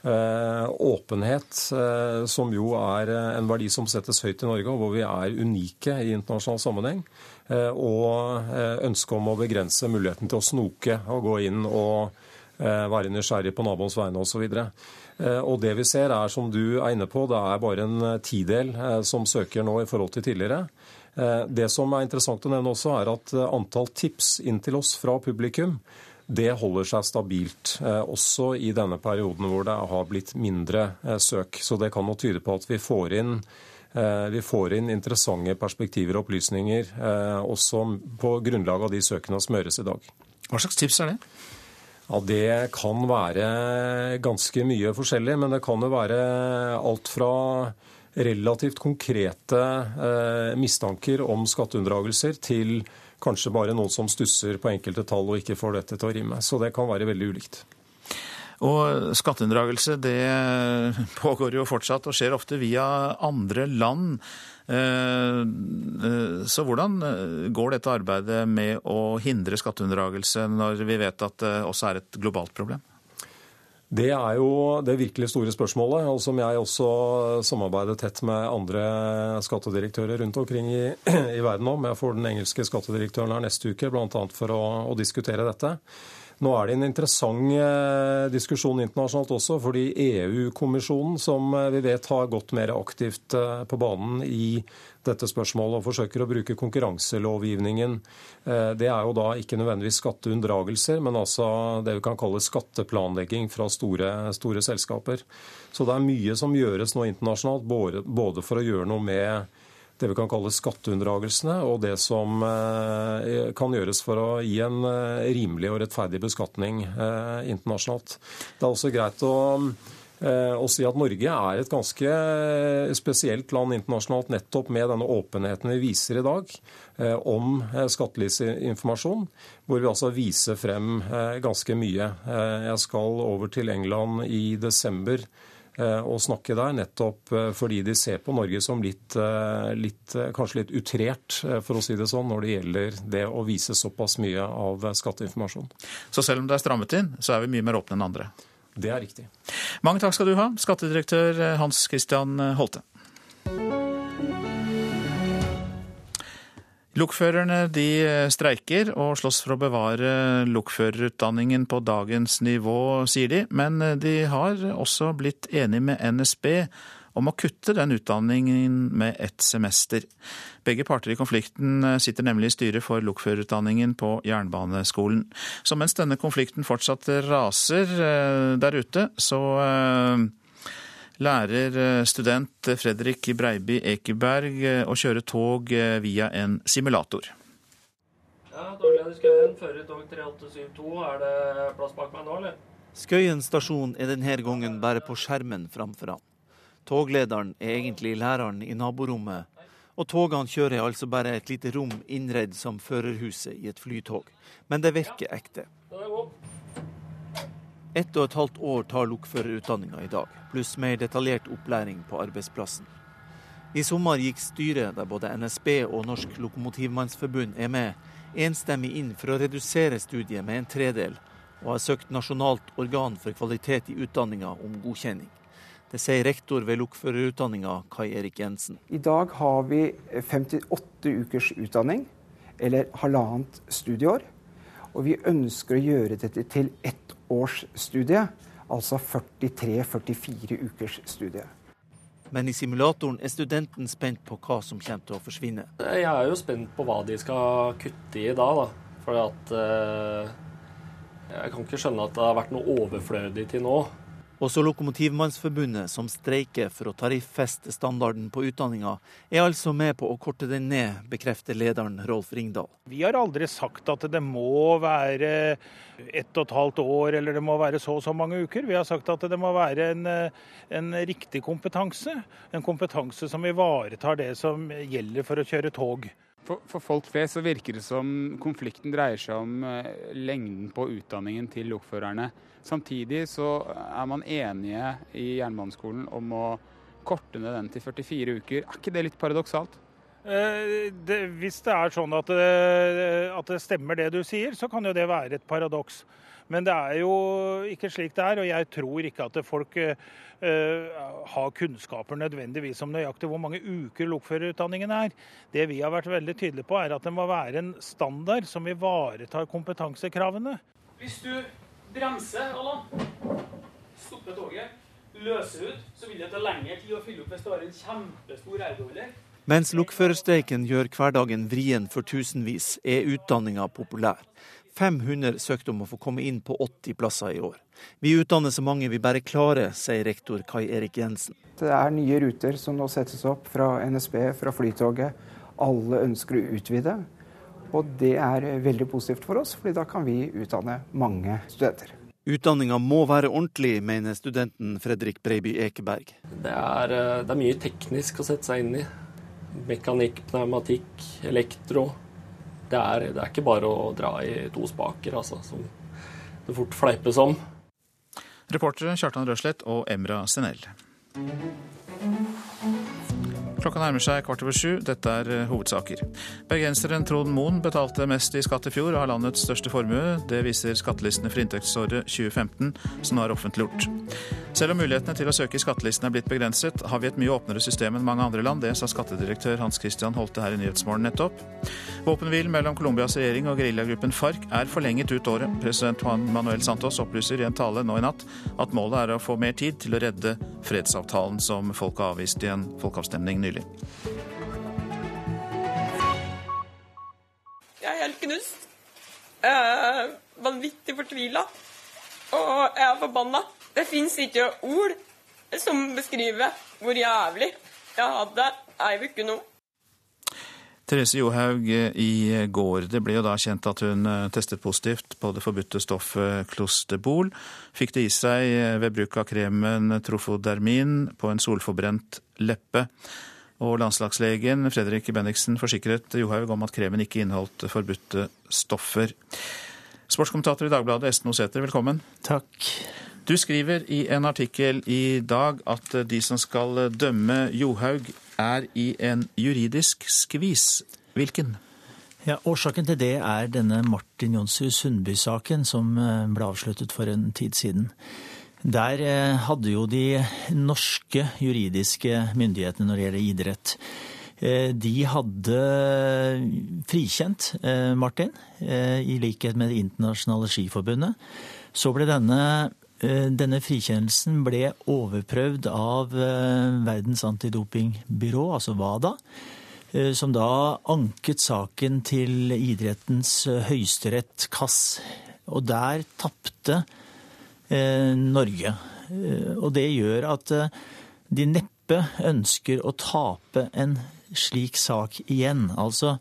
Eh, åpenhet, eh, som jo er eh, en verdi som settes høyt i Norge, og hvor vi er unike i internasjonal sammenheng. Og ønsket om å begrense muligheten til å snoke og gå inn og være nysgjerrig på naboens vegne osv. Og det vi ser er, som du er inne på, det er bare en tidel som søker nå i forhold til tidligere. Det som er interessant å nevne også, er at antall tips inn til oss fra publikum det holder seg stabilt, eh, også i denne perioden hvor det har blitt mindre eh, søk. Så det kan jo tyde på at vi får inn, eh, vi får inn interessante perspektiver og opplysninger også på grunnlag av de søkene som gjøres i dag. Hva slags tips er det? Ja, Det kan være ganske mye forskjellig, men det kan jo være alt fra relativt konkrete mistanker om skatteunndragelser til kanskje bare noen som stusser på enkelte tall og ikke får dette til å rime. Så det kan være veldig ulikt. Og Skatteunndragelse det pågår jo fortsatt og skjer ofte via andre land. Eh, eh, så hvordan går dette arbeidet med å hindre skatteunndragelse når vi vet at det også er et globalt problem? Det er jo det virkelig store spørsmålet, og som jeg også samarbeider tett med andre skattedirektører rundt omkring i, <clears throat> i verden om. Jeg får den engelske skattedirektøren her neste uke, bl.a. for å, å diskutere dette. Nå er det en interessant eh, diskusjon internasjonalt også, fordi EU-kommisjonen, som eh, vi vet har gått mer aktivt eh, på banen i dette spørsmålet og forsøker å bruke konkurranselovgivningen. Det er jo da ikke nødvendigvis skatteunndragelser, men altså det vi kan kalle skatteplanlegging fra store, store selskaper. Så det er mye som gjøres nå internasjonalt, både for å gjøre noe med det vi kan kalle skatteunndragelsene, og det som eh, kan gjøres for å gi en eh, rimelig og rettferdig beskatning eh, internasjonalt. Det er også greit å å si at Norge er et ganske spesielt land internasjonalt nettopp med denne åpenheten vi viser i dag om skattelisinformasjon, hvor vi altså viser frem ganske mye. Jeg skal over til England i desember å eh, snakke der, nettopp eh, fordi de ser på Norge som litt, eh, litt, kanskje litt utrert, for å si det sånn, når det gjelder det å vise såpass mye av skatteinformasjon. Så selv om det er strammet inn, så er vi mye mer åpne enn andre? Det er riktig. Mange takk skal du ha, skattedirektør Hans Christian Holte. Lokførerne de eh, streiker og slåss for å bevare lokførerutdanningen på dagens nivå, sier de. Men eh, de har også blitt enige med NSB om å kutte den utdanningen med ett semester. Begge parter i konflikten eh, sitter nemlig i styret for lokførerutdanningen på Jernbaneskolen. Så mens denne konflikten fortsatt raser der ute, så lærer eh, student Fredrik Breiby Ekeberg eh, å kjøre tog eh, via en simulator. Ja, Dagleder Skøyen, fører tog 3872. Er det plass bak meg nå, eller? Skøyen stasjon er denne gangen bare på skjermen framfor han. Toglederen er egentlig læreren i naborommet, og togene kjører altså bare et lite rom innredd som førerhuset i et flytog. Men det virker ekte. Ett og et halvt år tar lokførerutdanninga i dag, pluss mer detaljert opplæring på arbeidsplassen. I sommer gikk styret, der både NSB og Norsk Lokomotivmannsforbund er med, enstemmig inn for å redusere studiet med en tredel, og har søkt nasjonalt organ for kvalitet i utdanninga om godkjenning. Det sier rektor ved lokførerutdanninga, Kai Erik Jensen. I dag har vi 58 ukers utdanning, eller halvannet studieår. Og vi ønsker å gjøre dette til ett års studie, altså 43-44 ukers studie. Men i simulatoren er studenten spent på hva som kommer til å forsvinne. Jeg er jo spent på hva de skal kutte i da. da. For at eh, Jeg kan ikke skjønne at det har vært noe overflødig til nå. Også Lokomotivmannsforbundet, som streiker for å tariffeste standarden på utdanninga, er altså med på å korte den ned, bekrefter lederen Rolf Ringdal. Vi har aldri sagt at det må være ett og et halvt år eller det må være så og så mange uker. Vi har sagt at det må være en, en riktig kompetanse. En kompetanse som ivaretar det som gjelder for å kjøre tog. For, for, folk flest så virker det som konflikten dreier seg om eh, lengden på utdanningen til lokførerne. Samtidig så er man enige i jernbaneskolen om å korte ned den til 44 uker. Er ikke det litt paradoksalt? Eh, det, hvis det er sånn at det, eh, at det stemmer det du sier, så kan jo det være et paradoks. Men det er jo ikke slik det er, og jeg tror ikke at folk uh, har kunnskaper nødvendigvis om nøyaktig hvor mange uker lokførerutdanningen er. Det vi har vært veldig tydelige på, er at det må være en standard som ivaretar kompetansekravene. Hvis du bremser, Allan, stopper toget, løser ut, så vil det ta lengre tid å fylle opp hvis det har en kjempestor airboiler. Mens lokførerstreiken gjør hverdagen vrien for tusenvis, er utdanninga populær. 500 søkte om å få komme inn på 80 plasser i år. Vi utdanner så mange vi bare klarer, sier rektor Kai Erik Jensen. Det er nye ruter som nå settes opp fra NSB, fra Flytoget. Alle ønsker å utvide. Og det er veldig positivt for oss, fordi da kan vi utdanne mange studenter. Utdanninga må være ordentlig, mener studenten Fredrik Breiby Ekeberg. Det er, eh, det er mye teknisk å sette seg inn i. Mekanikk, pneumatikk, elektro det er, det er, ikke bare å dra i to spaker, altså, som det fort fleipes om. Reportere Kjartan Røslett og Emra Senell. Klokka nærmer seg kvart over sju. Dette er eh, hovedsaker. Bergenseren Trond Moen betalte mest i skatt i fjor og har landets største formue. Det viser skattelistene for inntektsåret 2015, som nå er offentliggjort. Selv om mulighetene til å søke i skattelistene er blitt begrenset, har vi et mye åpnere system enn mange andre land. Det sa skattedirektør Hans Christian Holte her i Nyhetsmorgen nettopp. Våpenhvilen mellom Colombias regjering og geriljagruppen FARC er forlenget ut året. President Juan Manuel Santos opplyser i en tale nå i natt at målet er å få mer tid til å redde fredsavtalen som folket avviste i en folkeavstemning nylig nylig. Jeg er helt knust. Jeg er vanvittig fortvila. Og jeg er forbanna. Det fins ikke ord som beskriver hvor jævlig jeg hadde ei uke nå. Therese Johaug i går. Det ble jo da kjent at hun eh, testet positivt på det forbudte stoffet klosterbol. Fikk det i seg ved bruk av kremen trofodermin på en solforbrent leppe. Og landslagslegen Fredrik Bendiksen forsikret Johaug om at kremen ikke inneholdt forbudte stoffer. Sportskommentator i Dagbladet, Esten Osæter, velkommen. Takk. Du skriver i en artikkel i dag at de som skal dømme Johaug, er i en juridisk skvis. Hvilken? Ja, Årsaken til det er denne Martin Jonsrud Sundby-saken som eh, ble avsluttet for en tid siden. Der eh, hadde jo de norske juridiske myndighetene når det gjelder idrett, eh, de hadde frikjent eh, Martin, i likhet med Det internasjonale skiforbundet. Så ble denne, denne frikjennelsen ble overprøvd av Verdens antidopingbyrå, altså WADA, som da anket saken til idrettens høyesterett, KASS. Og der tapte Eh, Norge. Eh, og det gjør at eh, de neppe ønsker å tape en slik sak igjen. Altså,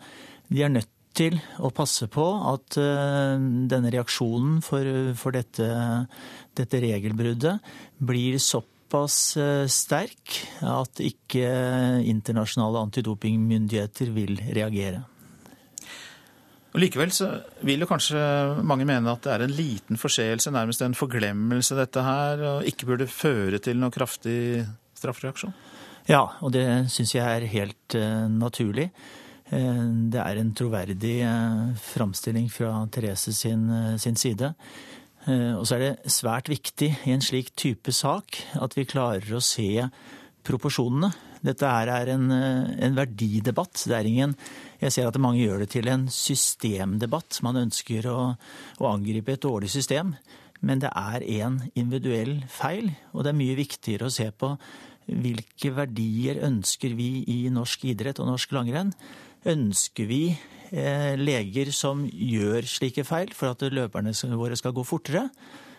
de er nødt til å passe på at denne reaksjonen for, for dette, dette regelbruddet blir såpass sterk at ikke internasjonale antidopingmyndigheter vil reagere. Og Likevel så vil jo kanskje mange mene at det er en liten forseelse, nærmest en forglemmelse, dette her, og ikke burde føre til noe kraftig straffereaksjon? Ja, og det syns jeg er helt uh, naturlig. Uh, det er en troverdig uh, framstilling fra Therese sin, sin side. Og så er det svært viktig i en slik type sak at vi klarer å se proporsjonene. Dette er en, en verdidebatt. Det er ingen Jeg ser at mange gjør det til en systemdebatt. Man ønsker å, å angripe et dårlig system. Men det er en individuell feil, og det er mye viktigere å se på hvilke verdier ønsker vi i norsk idrett og norsk langrenn. Ønsker vi eh, leger som gjør slike feil for at løperne våre skal gå fortere?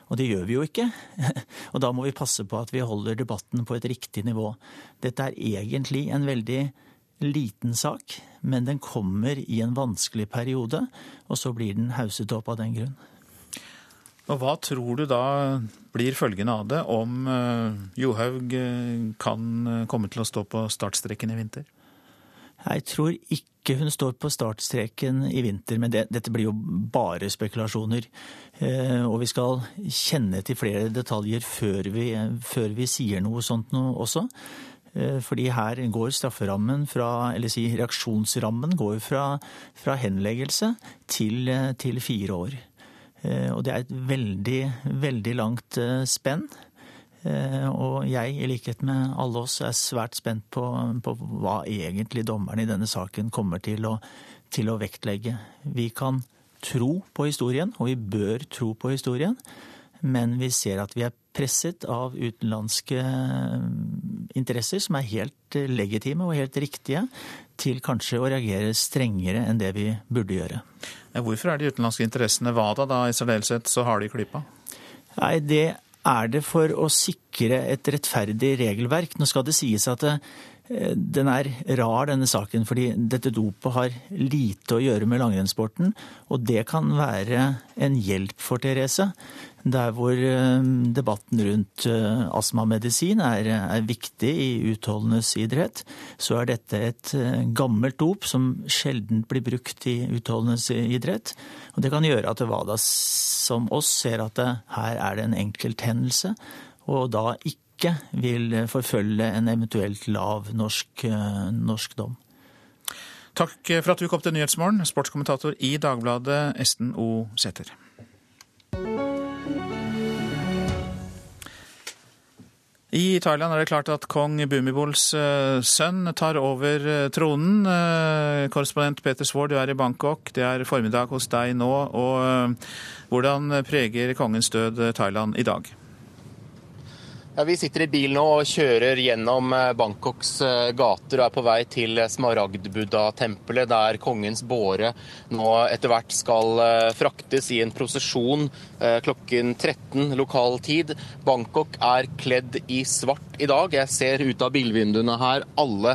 Og det gjør vi jo ikke. <laughs> Og da må vi passe på at vi holder debatten på et riktig nivå. Dette er egentlig en veldig liten sak, men den kommer i en vanskelig periode, og så blir den hauset opp av den grunn. Og Hva tror du da blir følgende av det, om eh, Johaug eh, kan eh, komme til å stå på startstreken i vinter? Jeg tror ikke hun står på startstreken i vinter, men det, dette blir jo bare spekulasjoner. Eh, og vi skal kjenne til flere detaljer før vi, før vi sier noe sånt noe også. Eh, fordi her går strafferammen fra, eller si reaksjonsrammen går fra, fra henleggelse til, til, fire år. Eh, og det er et veldig, veldig langt spenn. Eh, og jeg, i likhet med alle oss, er svært spent på, på hva egentlig dommerne i denne saken kommer til å, til å, vektlegge. Vi kan tro på historien, og vi bør tro på historien, men vi ser at vi er presset av utenlandske eh, interesser som er helt legitime og helt riktige, til kanskje å reagere strengere enn det vi burde gjøre. Hvorfor er de utenlandske interessene hva da i særdeleshet så har de klypa? Nei, Det er det for å sikre et rettferdig regelverk. Nå skal det sies at det, eh, den er rar, denne saken, fordi dette dopet har lite å gjøre med langrennssporten. Og det kan være en hjelp for Therese. Der hvor eh, debatten rundt eh, astmamedisin er, er viktig i utholdenes idrett, så er dette et gammelt dop som sjelden blir brukt i utholdenes idrett. Og det kan gjøre at WADA som oss ser at det, her er det en enkelthendelse, og da ikke vil forfølge en eventuelt lav norsk, norsk dom. Takk for at du kom til Nyhetsmorgen, sportskommentator i Dagbladet, Esten O. Sæther. I Thailand er det klart at kong Bumibols eh, sønn tar over eh, tronen. Eh, korrespondent Peter Svaar, du er i Bangkok. Det er formiddag hos deg nå. og Hvordan preger kongens død Thailand i dag? Ja, vi sitter i bil nå og kjører gjennom eh, Bangkoks eh, gater og er på vei til Smaragdbuddha-tempelet, der kongens båre nå etter hvert skal eh, fraktes i en prosesjon klokken 13 lokal tid. Bangkok er kledd i svart i dag. Jeg ser ut av bilvinduene her alle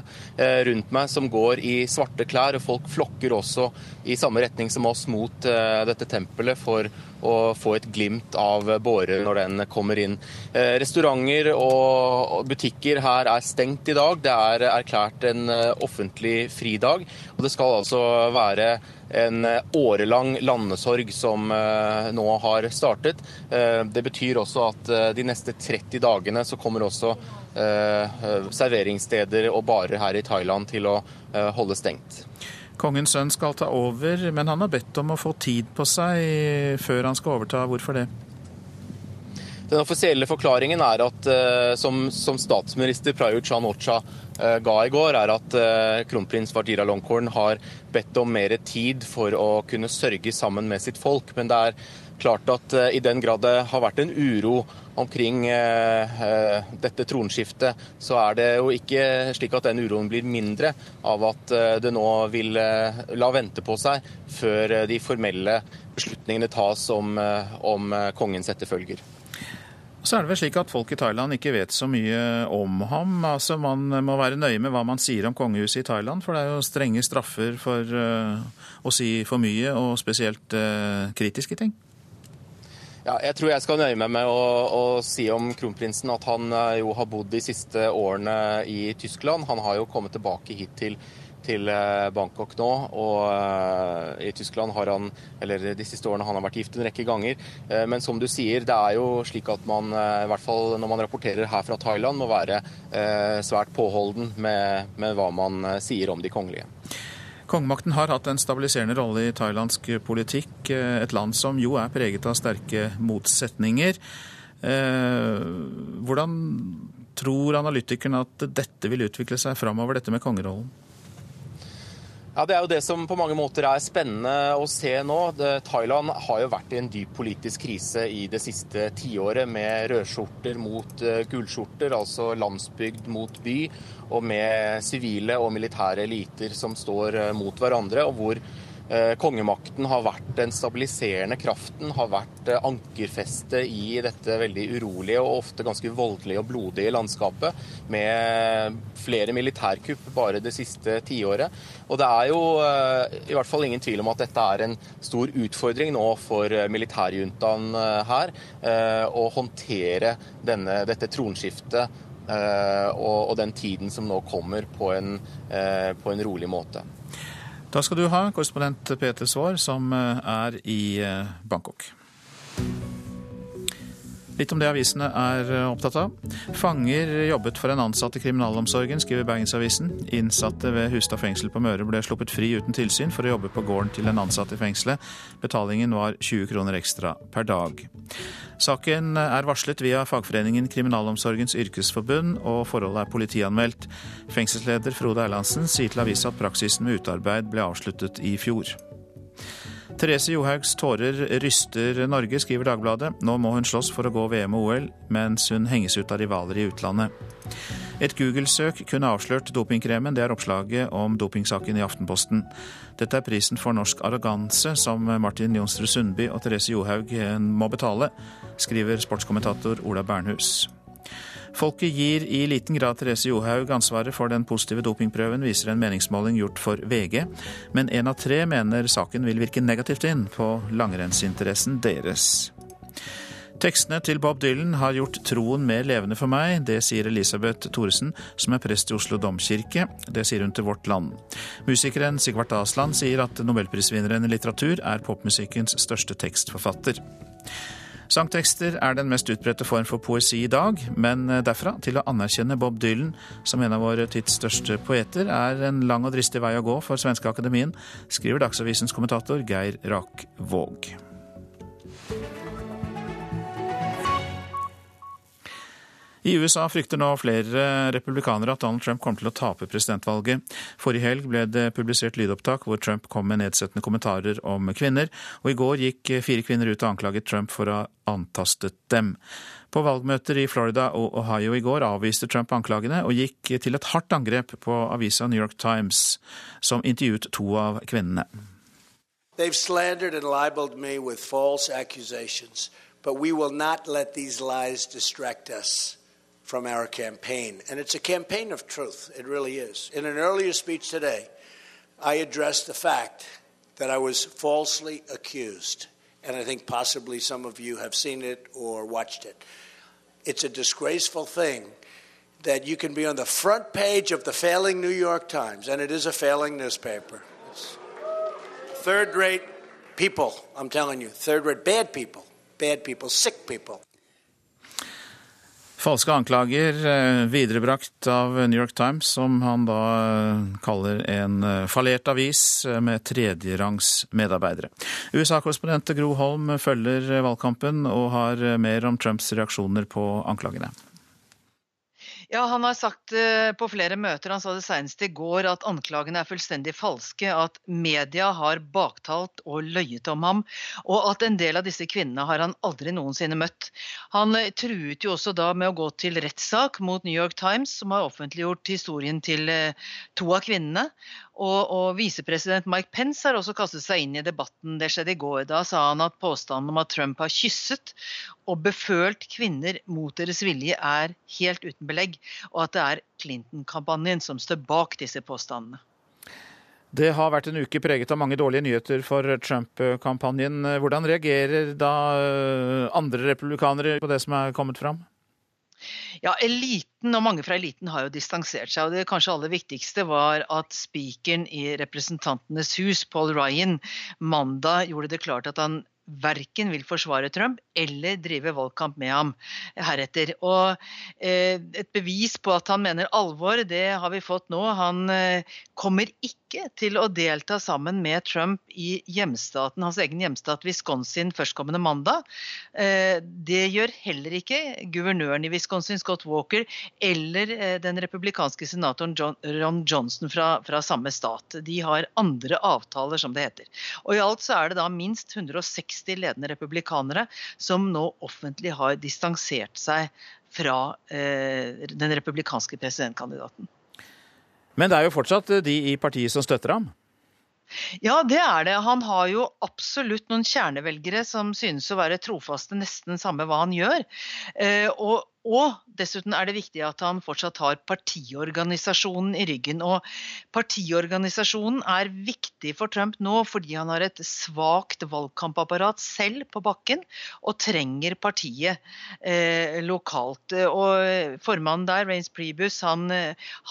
rundt meg som går i svarte klær, og folk flokker også i samme retning som oss mot dette tempelet for å få et glimt av båre når den kommer inn. Restauranter restauranter og butikker her er stengt i dag. Det er erklært en eh, offentlig fridag. Og det skal altså være en eh, årelang landesorg som eh, nå har startet. Det betyr også at de neste 30 dagene så kommer også serveringssteder og barer her i Thailand til å holde stengt. Kongens sønn skal ta over, men han har bedt om å få tid på seg før han skal overta. Hvorfor det? Den offisielle forklaringen er at, eh, som, som statsminister Prayut Chan-Ocha eh, ga i går, er at eh, kronprins Vardira Longkorn har bedt om mer tid for å kunne sørge sammen med sitt folk. Men det er klart at i den grad det har vært en uro omkring dette tronskiftet, så er det jo ikke slik at den uroen blir mindre av at det nå vil la vente på seg før de formelle beslutningene tas om, om kongens etterfølger. Så er det vel slik at folk i Thailand ikke vet så mye om ham. Altså Man må være nøye med hva man sier om kongehuset i Thailand, for det er jo strenge straffer for uh, å si for mye, og spesielt uh, kritiske ting. Ja, jeg tror jeg skal nøye meg med å, å, si om kronprinsen at han uh, jo har bodd de siste årene i Tyskland. Han har jo kommet tilbake hit til til eh, Bangkok nå. Og eh, i Tyskland har han, eller de siste årene, han har vært gift en rekke ganger. Eh, men som du sier, det er jo slik at man, i hvert fall når man rapporterer her fra Thailand, må være svært påholden med, med hva man sier om de kongelige. Kongemakten har hatt en stabiliserende rolle i thailandsk politikk, et land som jo er preget av sterke motsetninger. Hvordan tror analytikerne at dette vil utvikle seg framover, dette med kongerollen? Ja, Det er jo det som på mange måter er spennende å se nå. Thailand har jo vært i en dyp politisk krise i det siste tiåret, med rødskjorter mot eh, gullskjorter, altså landsbygd mot by, og med sivile og militære eliter som står eh, mot hverandre, og hvor kongemakten har vært den stabiliserende kraften, har vært eh, ankerfestet i dette veldig urolige og ofte ganske voldelige og blodige landskapet, med flere militærkupp bare det siste tiåret. Og det er jo eh, i hvert fall ingen tvil om at dette er en stor utfordring nå for militærjuntaen her, å håndtere denne, dette tronskiftet og, og, den tiden som nå kommer, på en, på en rolig måte. Da skal du ha korrespondent Peter Svaar, som eh, er i eh, Bangkok. Litt om det avisene er eh, opptatt av. Fanger jobbet for en ansatt i kriminalomsorgen, skriver Bergensavisen. Innsatte ved Hustad fengsel på Møre ble sluppet fri uten tilsyn for å jobbe på gården til en ansatt i fengselet. Betalingen var 20 kroner ekstra per dag. Saken er varslet via fagforeningen Kriminalomsorgens yrkesforbund, og forholdet er politianmeldt. Fengselsleder Frode Erlandsen sier til avisa at praksisen med utearbeid ble avsluttet i fjor. Therese Johaugs tårer ryster Norge, skriver Dagbladet. Nå må hun slåss for å gå VM og OL, mens hun henges ut av rivaler i utlandet. Et Google-søk kunne avslørt dopingkremen. Det er oppslaget om dopingsaken i Aftenposten. Dette er prisen for norsk arroganse som Martin Jonsrud Sundby og Therese Johaug må betale, skriver sportskommentator Ola Bernhus. Folket gir i liten grad Therese Johaug ansvaret for den positive dopingprøven, viser en meningsmåling gjort for VG. Men én av tre mener saken vil virke negativt inn på langrennsinteressen deres. Tekstene til Bob Dylan har gjort troen mer levende for meg. Det sier Elisabeth Thoresen, som er prest i Oslo domkirke. Det sier hun til Vårt Land. Musikeren Sigvart Asland sier at nobelprisvinneren i litteratur er popmusikkens største tekstforfatter. Sangtekster er den mest utbredte form for poesi i dag, men derfra til å anerkjenne Bob Dylan som en av våre tids største poeter, er en lang og dristig vei å gå for Svenske Akademien, skriver Dagsavisens kommentator Geir Rak I USA frykter nå flere republikanere at Donald Trump kommer til å tape presidentvalget. Forrige helg ble det publisert lydopptak hvor Trump kom med nedsettende kommentarer om kvinner, og i går gikk fire kvinner ut og anklaget Trump for å ha antastet dem. På valgmøter i Florida og Ohio i går avviste Trump anklagene og gikk til et hardt angrep på avisa New York Times, som intervjuet to av kvinnene. They've slandered and libeled me with false accusations, but we will not let these lies distract us from our campaign. And it's a campaign of truth. It really is. In an earlier speech today, I addressed the fact that I was falsely accused. And I think possibly some of you have seen it or watched it. It's a disgraceful thing that you can be on the front page of the failing New York Times, and it is a failing newspaper. It's third rate people, I'm telling you, third rate bad people, bad people, sick people. Falske anklager eh, viderebrakt av New York Times, som han da eh, kaller en eh, fallert avis med tredjerangs medarbeidere. USA-korrespondent Gro Holm følger valgkampen og har mer om Trumps reaksjoner på anklagene. Ja, Han har sagt uh, på flere møter, han sa det senest i går, at anklagene er fullstendig falske. At media har baktalt og løyet om ham. Og at en del av disse kvinnene har han aldri noensinne møtt. Han uh, truet jo også da med å gå til rettssak mot New York Times, som har offentliggjort historien til uh, to av kvinnene. Og, og visepresident Mike Pence har også kastet seg inn i debatten. Det skjedde i går. Da sa han at påstanden om at Trump har kysset og befølt kvinner mot deres vilje er helt uten belegg, og at det er Clinton-kampanjen som står bak disse påstandene. Det har vært en uke preget av mange dårlige nyheter for Trump-kampanjen. Hvordan reagerer da eh, andre republikanere på det som er kommet fram? Ja, eliten og mange fra eliten har jo distansert seg. og Det kanskje aller viktigste var at spikeren i Representantenes hus, Paul Ryan, mandag gjorde det klart at han verken vil forsvare Trump eller drive valgkamp med ham heretter. Og eh, Et bevis på at han mener alvor, det har vi fått nå. Han eh, kommer ikke til å delta sammen med Trump i hjemstaten, hans egen hjemstat Wisconsin førstkommende mandag. Eh, det gjør heller ikke guvernøren i Wisconsin, Scott Walker, eller eh, den republikanske senatoren Ron Johnson fra, fra samme stat. De har andre avtaler, som det heter. Og I alt så er det da minst 160 ledende republikanere som nå offentlig har distansert seg fra eh, den republikanske presidentkandidaten. Men det er jo fortsatt de i partiet som støtter ham? Ja, det er det. Han har jo absolutt noen kjernevelgere som synes å være trofaste nesten samme hva han gjør. Eh, og, og, dessuten er det viktig at han fortsatt har partiorganisasjonen i ryggen. Og partiorganisasjonen er viktig for Trump nå fordi han har et svakt valgkampapparat selv på bakken og trenger partiet eh, lokalt. Og formannen der, Rains Prebus, han,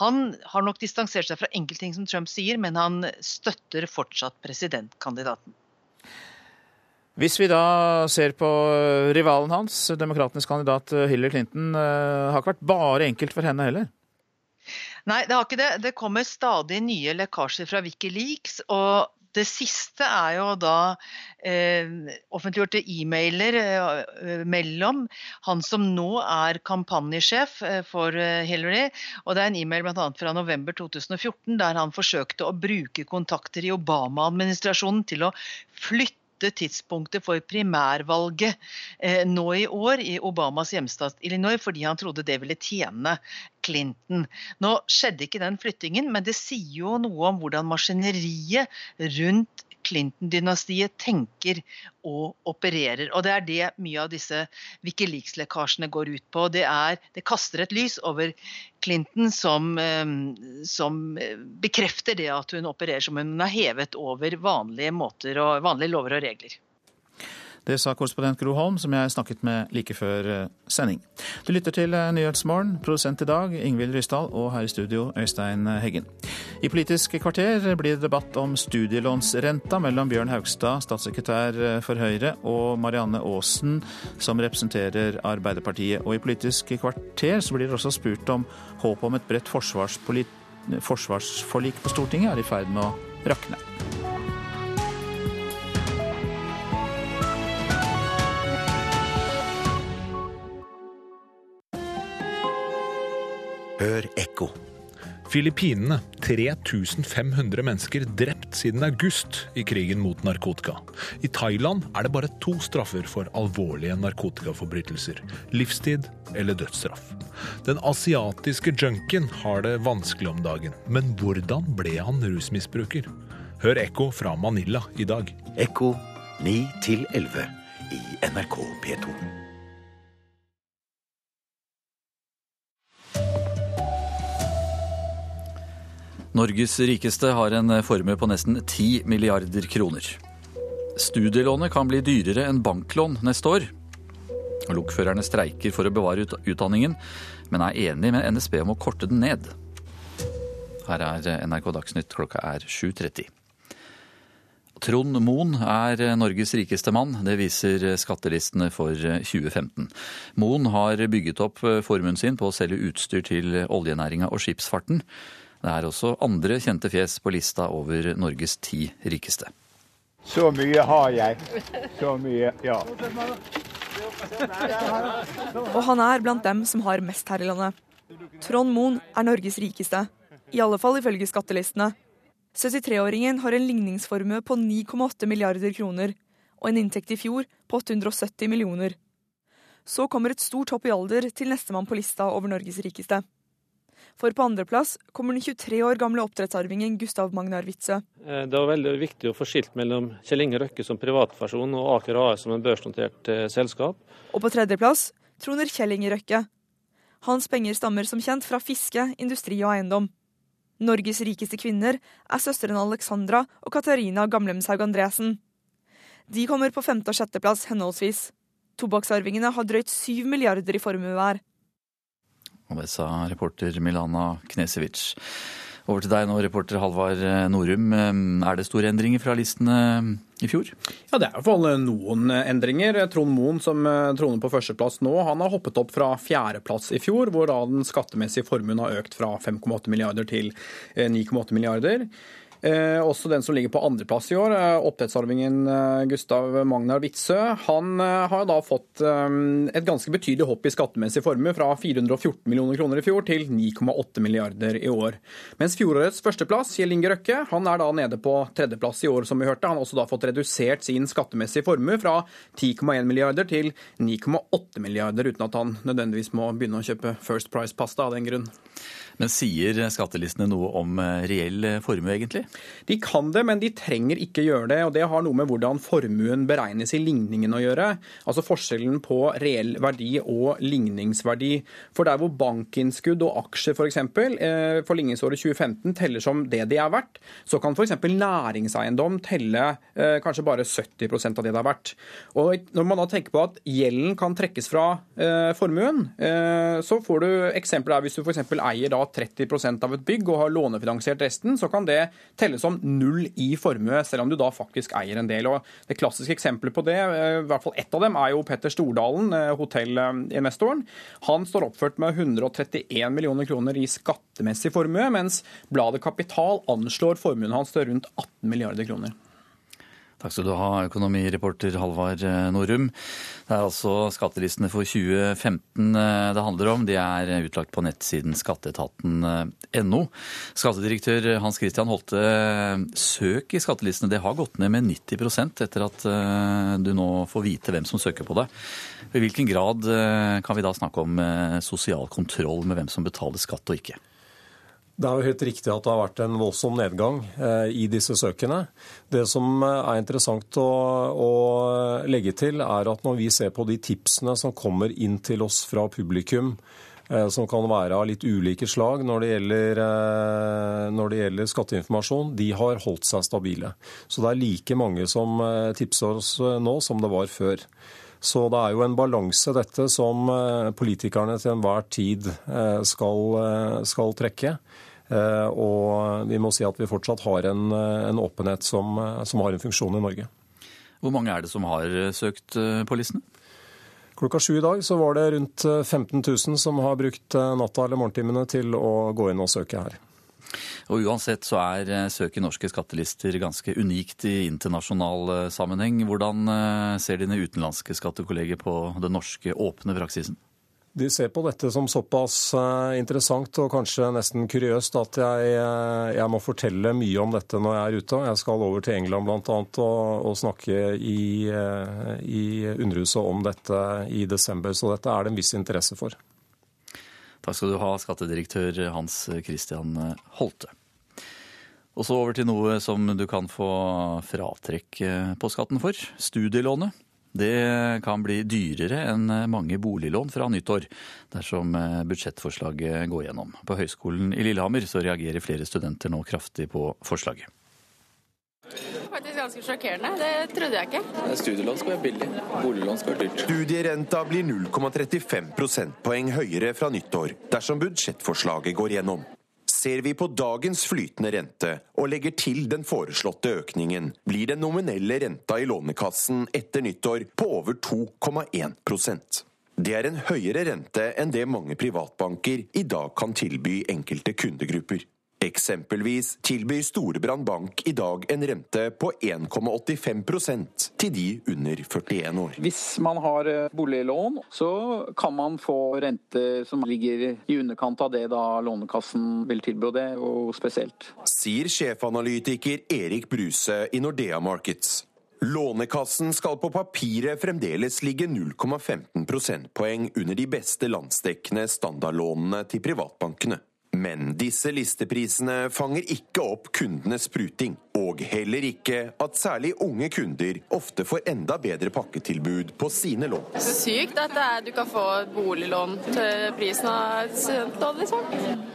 han har nok distansert seg fra enkelte ting som Trump sier, men han støtter fortsatt presidentkandidaten. Hvis vi da ser på rivalen hans, demokratenes kandidat Hillary Clinton, har ikke vært bare enkelt for henne heller? Nei, det har ikke det. Det kommer stadig nye lekkasjer fra Wikileaks. og det siste er jo da eh, offentliggjorte e-mailer eh, mellom han som nå er kampanjesjef eh, for eh, Hillary, og det er en e-mail bl.a. fra november 2014 der han forsøkte å bruke kontakter i Obama-administrasjonen til å flytte tidspunktet for primærvalget eh, nå i år i Obamas hjemstat Illinois, fordi han trodde det ville tjene Clinton. Nå skjedde ikke den flyttingen, men det sier jo noe om hvordan maskineriet rundt Clinton-dynastiet tenker og opererer. Og det er det mye av disse Wikileaks-lekkasjene går ut på. Det, er, det kaster et lys over Clinton som, som, bekrefter det at hun opererer som hun er hevet over vanlige måter og vanlige lover og regler. Det sa korrespondent Gro Holm, som jeg snakket med like før eh, sending. Du lytter til eh, Nyhetsmorgen. Produsent i dag Ingvild Ryssdal, og her i studio Øystein Heggen. I Politisk kvarter blir det debatt om studielånsrenta mellom Bjørn Haugstad, statssekretær eh, for Høyre, og Marianne Aasen, som representerer Arbeiderpartiet. Og i Politisk kvarter så blir det også spurt om håpet om et bredt forsvarsforlik på Stortinget er i ferd med å rakne. Hør ekko. Filippinene 3500 mennesker drept siden august i krigen mot narkotika. I Thailand er det bare to straffer for alvorlige narkotikaforbrytelser. Livstid eller dødsstraff. Den asiatiske junkien har det vanskelig om dagen. Men hvordan ble han rusmisbruker? Hør Ekko fra Manila i dag. Ekko 9 11 i NRK P2. Norges rikeste har en formue på nesten 10 milliarder kroner. Studielånet kan bli dyrere enn banklån neste år. Lokførerne streiker for å bevare utdanningen, men er enig med NSB om å korte den ned. Her er NRK Dagsnytt, klokka er 7.30. Trond Moen er Norges rikeste mann, det viser skattelistene for 2015. Moen har bygget opp formuen sin på å selge utstyr til oljenæringa og skipsfarten. Det er også andre kjente fjes på lista over Norges ti rikeste. Så mye har jeg. Så mye, ja. Og han er blant dem som har mest her i landet. Trond Moen er Norges rikeste. I alle fall ifølge skattelistene. 73-åringen har en ligningsformue på 9,8 milliarder kroner, og en inntekt i fjor på 870 millioner. Så kommer et stort hopp i alder til nestemann på lista over Norges rikeste. For på andreplass kommer den 23 år gamle oppdrettsarvingen Gustav Magnar Witzøe. Eh, det var veldig viktig å få skilt mellom Kjell Inge Røkke som privatperson og Aker AS som en børsnotert eh, selskap. Og på tredjeplass troner Kjell Inge Røkke. Hans penger stammer som kjent fra fiske, industri og eiendom. Norges rikeste kvinner er søstrene Alexandra og Katarina Gamlemshaug Andresen. De kommer på femte- og sjetteplass henholdsvis. Tobakksarvingene har drøyt syv milliarder i formue hver. Og det sa reporter Milana Knesevic. Over til deg nå, reporter Halvard Norum. Er det store endringer fra listene i fjor? Ja, Det er i hvert fall noen endringer. Trond Moen, som troner på førsteplass nå, han har hoppet opp fra fjerdeplass i fjor, hvor da den skattemessige formuen har økt fra 5,8 milliarder til 9,8 milliarder. Eh, også den som ligger på andreplass i år, oppdrettsarvingen eh, Gustav Magnar Witzøe. Han eh, har da fått eh, et ganske betydelig hopp i skattemessig formue, fra 414 millioner kroner i fjor til 9,8 milliarder i år. Mens fjorårets førsteplass, Kjell Inge Røkke, han er da nede på tredjeplass i år, som vi hørte. Han har også da fått redusert sin skattemessige formue fra 10,1 milliarder til 9,8 milliarder, uten at han nødvendigvis må begynne å kjøpe First Price-pasta av den grunn. Men sier skattelistene noe om reell formue, egentlig? De kan det, men de trenger ikke gjøre det. og Det har noe med hvordan formuen beregnes i ligningen å gjøre. Altså forskjellen på reell verdi og ligningsverdi. For der hvor bankinnskudd og aksjer f.eks. For, eksempel, for ligningsåret 2015 teller som det de er verdt, så kan f.eks. næringseiendom telle eh, kanskje bare 70% av det det er verdt. Og Når man da tenker på at gjelden kan trekkes fra eh, formuen, eh, så får du eksempler der hvis du f.eks. eier da 30% av et bygg og har lånefinansiert resten, så kan det telles som null i formue, selv om du da faktisk eier en del. Og Det klassiske eksempelet på det, eh, i hvert fall ett av dem, er jo Petter Stordalen, eh, hotellinvestoren. Han står oppført med 131 millioner kroner i skattemessig formue, mens bladet Kapital anslår formuen hans til rundt 18 milliarder kroner. Takk skal du ha, økonomireporter Halvard eh, Norum. Det er altså skattelistene for 2015 eh, det handler om. De er utlagt på nettsiden skatteetaten.no. Skattedirektør Hans Christian Holte, søk i skattelistene det har gått ned med 90% etter at eh, du nå får vite hvem som søker på det. I hvilken grad kan vi da snakke om sosial kontroll med hvem som betaler skatt og ikke? Det er jo helt riktig at det har vært en voldsom nedgang eh, i disse søkene. Det som eh, er interessant å, å, legge til, er at når vi ser på de tipsene som kommer inn til oss fra publikum, eh, som kan være av litt ulike slag når det, gjelder, når det gjelder skatteinformasjon, de har holdt seg stabile. Så det er like mange som tipser oss nå som det var før. Så det er jo en balanse dette som politikerne til enhver tid skal, skal trekke. Eh, og vi må si at vi fortsatt har en, en åpenhet som, som, har en funksjon i Norge. Hvor mange er det som har søkt eh, på listene? Klokka sju i dag så var det rundt 15 000 som har brukt eh, natta eller morgentimene til å gå inn og søke her. Og Uansett så er søk i norske skattelister ganske unikt i internasjonal sammenheng. Hvordan ser dine utenlandske skattekolleger på den norske åpne praksisen? De ser på dette som såpass eh, interessant og kanskje nesten kuriøst at jeg, eh, jeg, må fortelle mye om dette når jeg er ute. Jeg skal over til England bl.a. Og, og snakke i, eh, i Underhuset om dette i desember. Så dette er det en viss interesse for. Takk skal du ha, skattedirektør Hans Christian Holte. Og så over til noe som du kan få fratrekk på skatten for. Studielånet. Det kan bli dyrere enn mange boliglån fra nyttår, dersom eh, budsjettforslaget går gjennom. På Høgskolen i Lillehammer så reagerer flere studenter nå kraftig på forslaget. Faktisk ganske sjokkerende. Det trodde jeg ikke. Studielån skal være billig, boliglån skal være dyrt. Studierenta blir 0,35 prosentpoeng høyere fra nyttår dersom budsjettforslaget går gjennom. Ser vi på dagens flytende rente og legger til den foreslåtte økningen, blir den nominelle renta i Lånekassen etter nyttår på over 2,1% Det er en høyere rente enn det mange privatbanker i dag kan tilby enkelte kundegrupper. Eksempelvis tilbyr Storebrand Bank i dag en rente på 1,85% til de under 41 år. Hvis man har eh, boliglån, så kan man få rente som ligger i underkant av det da Lånekassen vil tilby, og det er jo spesielt. Sier sjefanalytiker Erik Bruse i Nordea Markets. Lånekassen skal på papiret fremdeles ligge 0,15 prosentpoeng under de beste landsdekkende standardlånene til privatbankene. Men disse listeprisene fanger ikke opp kundenes pruting, og heller ikke at særlig unge kunder ofte får enda bedre pakketilbud på sine lån. Det er sykt at du kan få boliglån til prisen av et studentlån, liksom.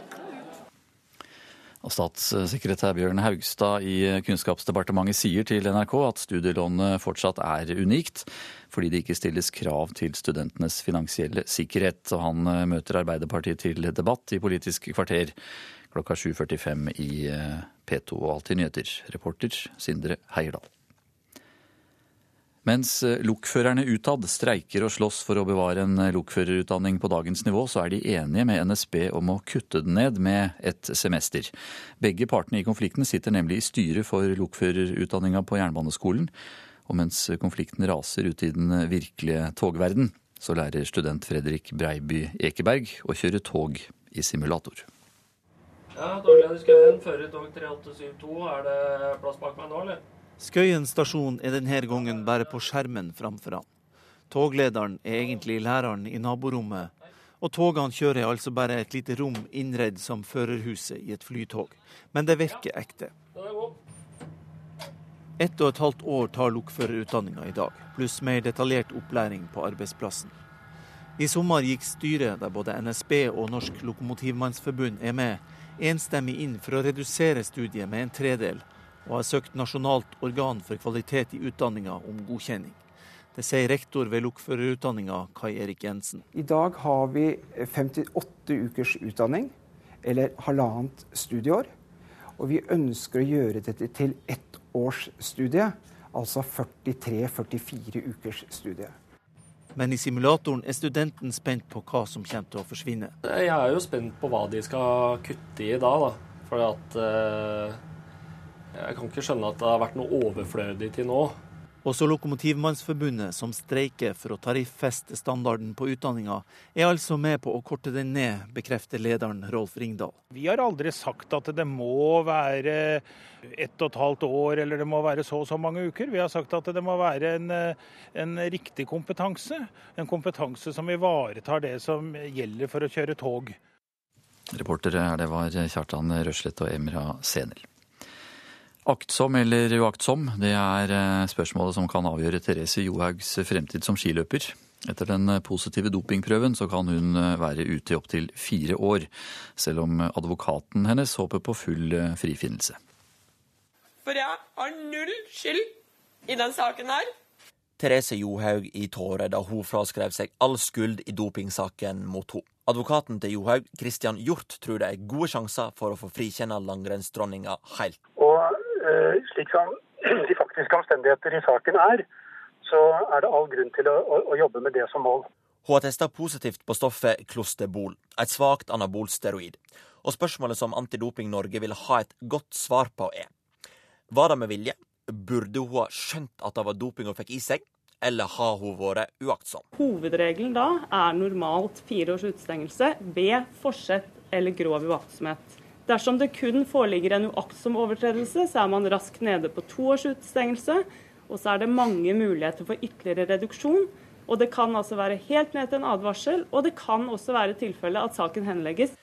Statssekretær Bjørn Haugstad i Kunnskapsdepartementet sier til NRK at studielånet fortsatt er unikt, fordi det ikke stilles krav til studentenes finansielle sikkerhet. Og han eh, møter Arbeiderpartiet til debatt i Politisk kvarter klokka 7.45 i eh, P2 og Alltid nyheter. Reporter Sindre Heierdal. Mens eh, lokførerne utad streiker og slåss for å bevare en lokførerutdanning på dagens nivå, så er de enige med NSB om å kutte den ned med et semester. Begge partene i konflikten sitter nemlig i styret for lokførerutdanninga på Jernbaneskolen. Og mens konflikten raser ut i den virkelige togverden, så lærer student Fredrik Breiby Ekeberg å kjøre tog i simulator. Ja, Dagleder Skøyen, fører tog 3872. Er det plass bak meg nå, eller? Skøyen stasjon er denne gangen bare på skjermen framfor han. Toglederen er egentlig læreren i naborommet, og togene kjører altså bare et lite rom innredd som førerhuset i et flytog. Men det virker ekte. Er. Ett og et halvt år tar lokførerutdanninga i dag, pluss mer detaljert opplæring på arbeidsplassen. I sommer gikk styret, der både NSB og Norsk Lokomotivmannsforbund er med, enstemmig inn for å redusere studiet med en tredel, og har søkt nasjonalt organ for kvalitet i utdanninga om godkjenning. Det sier rektor ved lokførerutdanninga, Kai Erik Jensen. I dag har vi 58 ukers utdanning, eller halvannet studieår. Og vi ønsker å gjøre dette til ett års studie, altså 43-44 ukers studie. Men i simulatoren er studenten spent på hva som kommer til å forsvinne. Jeg er jo spent på hva de skal kutte i da, da. For at eh, Jeg kan ikke skjønne at det har vært noe overflødig til nå. Også Lokomotivmannsforbundet, som streiker for å tariffeste standarden på utdanninga, er altså med på å korte den ned, bekrefter lederen Rolf Ringdal. Vi har aldri sagt at det må være ett og et halvt år eller det må være så og så mange uker. Vi har sagt at det må være en, en riktig kompetanse. En kompetanse som ivaretar det som gjelder for å kjøre tog. Reportere her det var Kjartan Røslett og Emra Senel. Aktsom eller uaktsom, det er eh, spørsmålet som kan avgjøre Therese Johaugs fremtid som skiløper. Etter den positive dopingprøven så kan hun eh, være ute i opptil fire år, selv om advokaten hennes håper på full eh, frifinnelse. For jeg har null skyld i den saken her. Therese Johaug i tårer da hun fraskrev seg all skyld i dopingsaken mot henne. Advokaten til Johaug, Christian Hjort, tror det er gode sjanser for å få frikjenne langrennsdronninga helt. Uh, slik som <clears throat> de faktiske omstendigheter i saken er, så er det all grunn til å, å, å jobbe med det som mål. Hun har testa positivt på stoffet klosterbol, et svakt anabolsteroid. Og spørsmålet som Antidoping Norge vil ha et godt svar på, er Var det med vilje? Burde hun ha skjønt at det var doping hun fikk i seg? eller har hun vært uaktsom? Hovedregelen da er normalt fire års utestengelse ved forsett eller grov uaktsomhet. Dersom det kun foreligger en uaktsom overtredelse, så er man raskt nede på to års utestengelse. Og så er det mange muligheter for ytterligere reduksjon. Og det kan altså være helt ned til en advarsel, og det kan også være tilfelle at saken henlegges.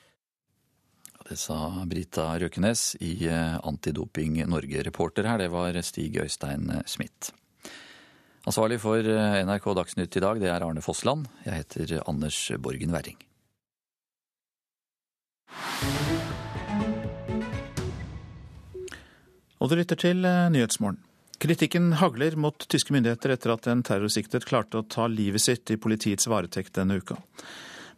Det sa Brita Røkenes i eh, Antidoping Norge-reporter her. Det var Stig Øystein Smith. Ansvarlig for eh, NRK Dagsnytt i dag, det er Arne Fossland. Jeg heter Anders Borgen Werring. Og du lytter til eh, Nyhetsmorgen. Kritikken hagler mot tyske myndigheter etter at en terrorsiktet klarte å ta livet sitt i politiets varetekt denne uka.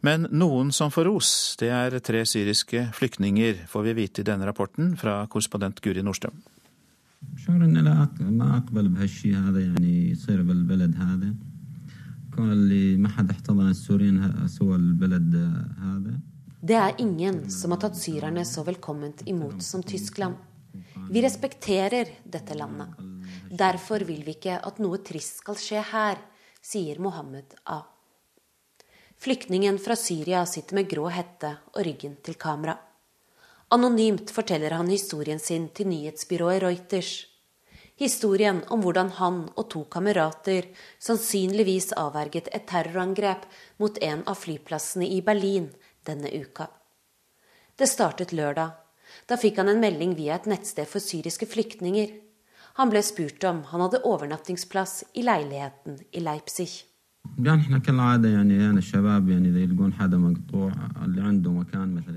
Men noen som får ros, det er tre syriske flyktninger, får vi vite i denne rapporten fra korrespondent Guri Nordstrøm. Det er ingen som har tatt syrerne så velkomment imot som Tyskland. Vi respekterer dette landet. Derfor vil vi ikke at noe trist skal skje her, sier Mohammed A. Flyktningen fra Syria sitter med grå hette og ryggen til kamera. Anonymt forteller han historien sin til nyhetsbyrået Reuters. Historien om hvordan han og to kamerater sannsynligvis avverget et terrorangrep mot en av flyplassene i Berlin denne uka. Det startet lørdag. Da fikk han en melding via et nettsted for syriske flyktninger. Han ble spurt om han hadde overnattingsplass i leiligheten i Leipzig.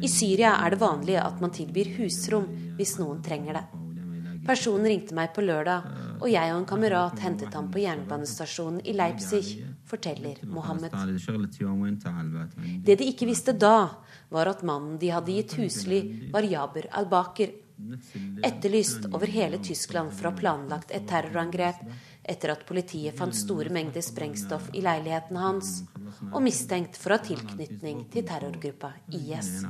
I Syria er det vanlig at man tilbyr husrom hvis noen trenger det. Personen ringte meg på lørdag, og jeg og en kamerat hentet ham på jernbanestasjonen i Leipzig, forteller Mohammed. Det de ikke visste da, var at mannen de hadde gitt husly, var Jaber al-Baker. Etterlyst over hele Tyskland for å ha planlagt et terrorangrep etter at politiet fant store mengder sprengstoff i leiligheten hans, og mistenkt for å ha tilknytning til terrorgruppa IS.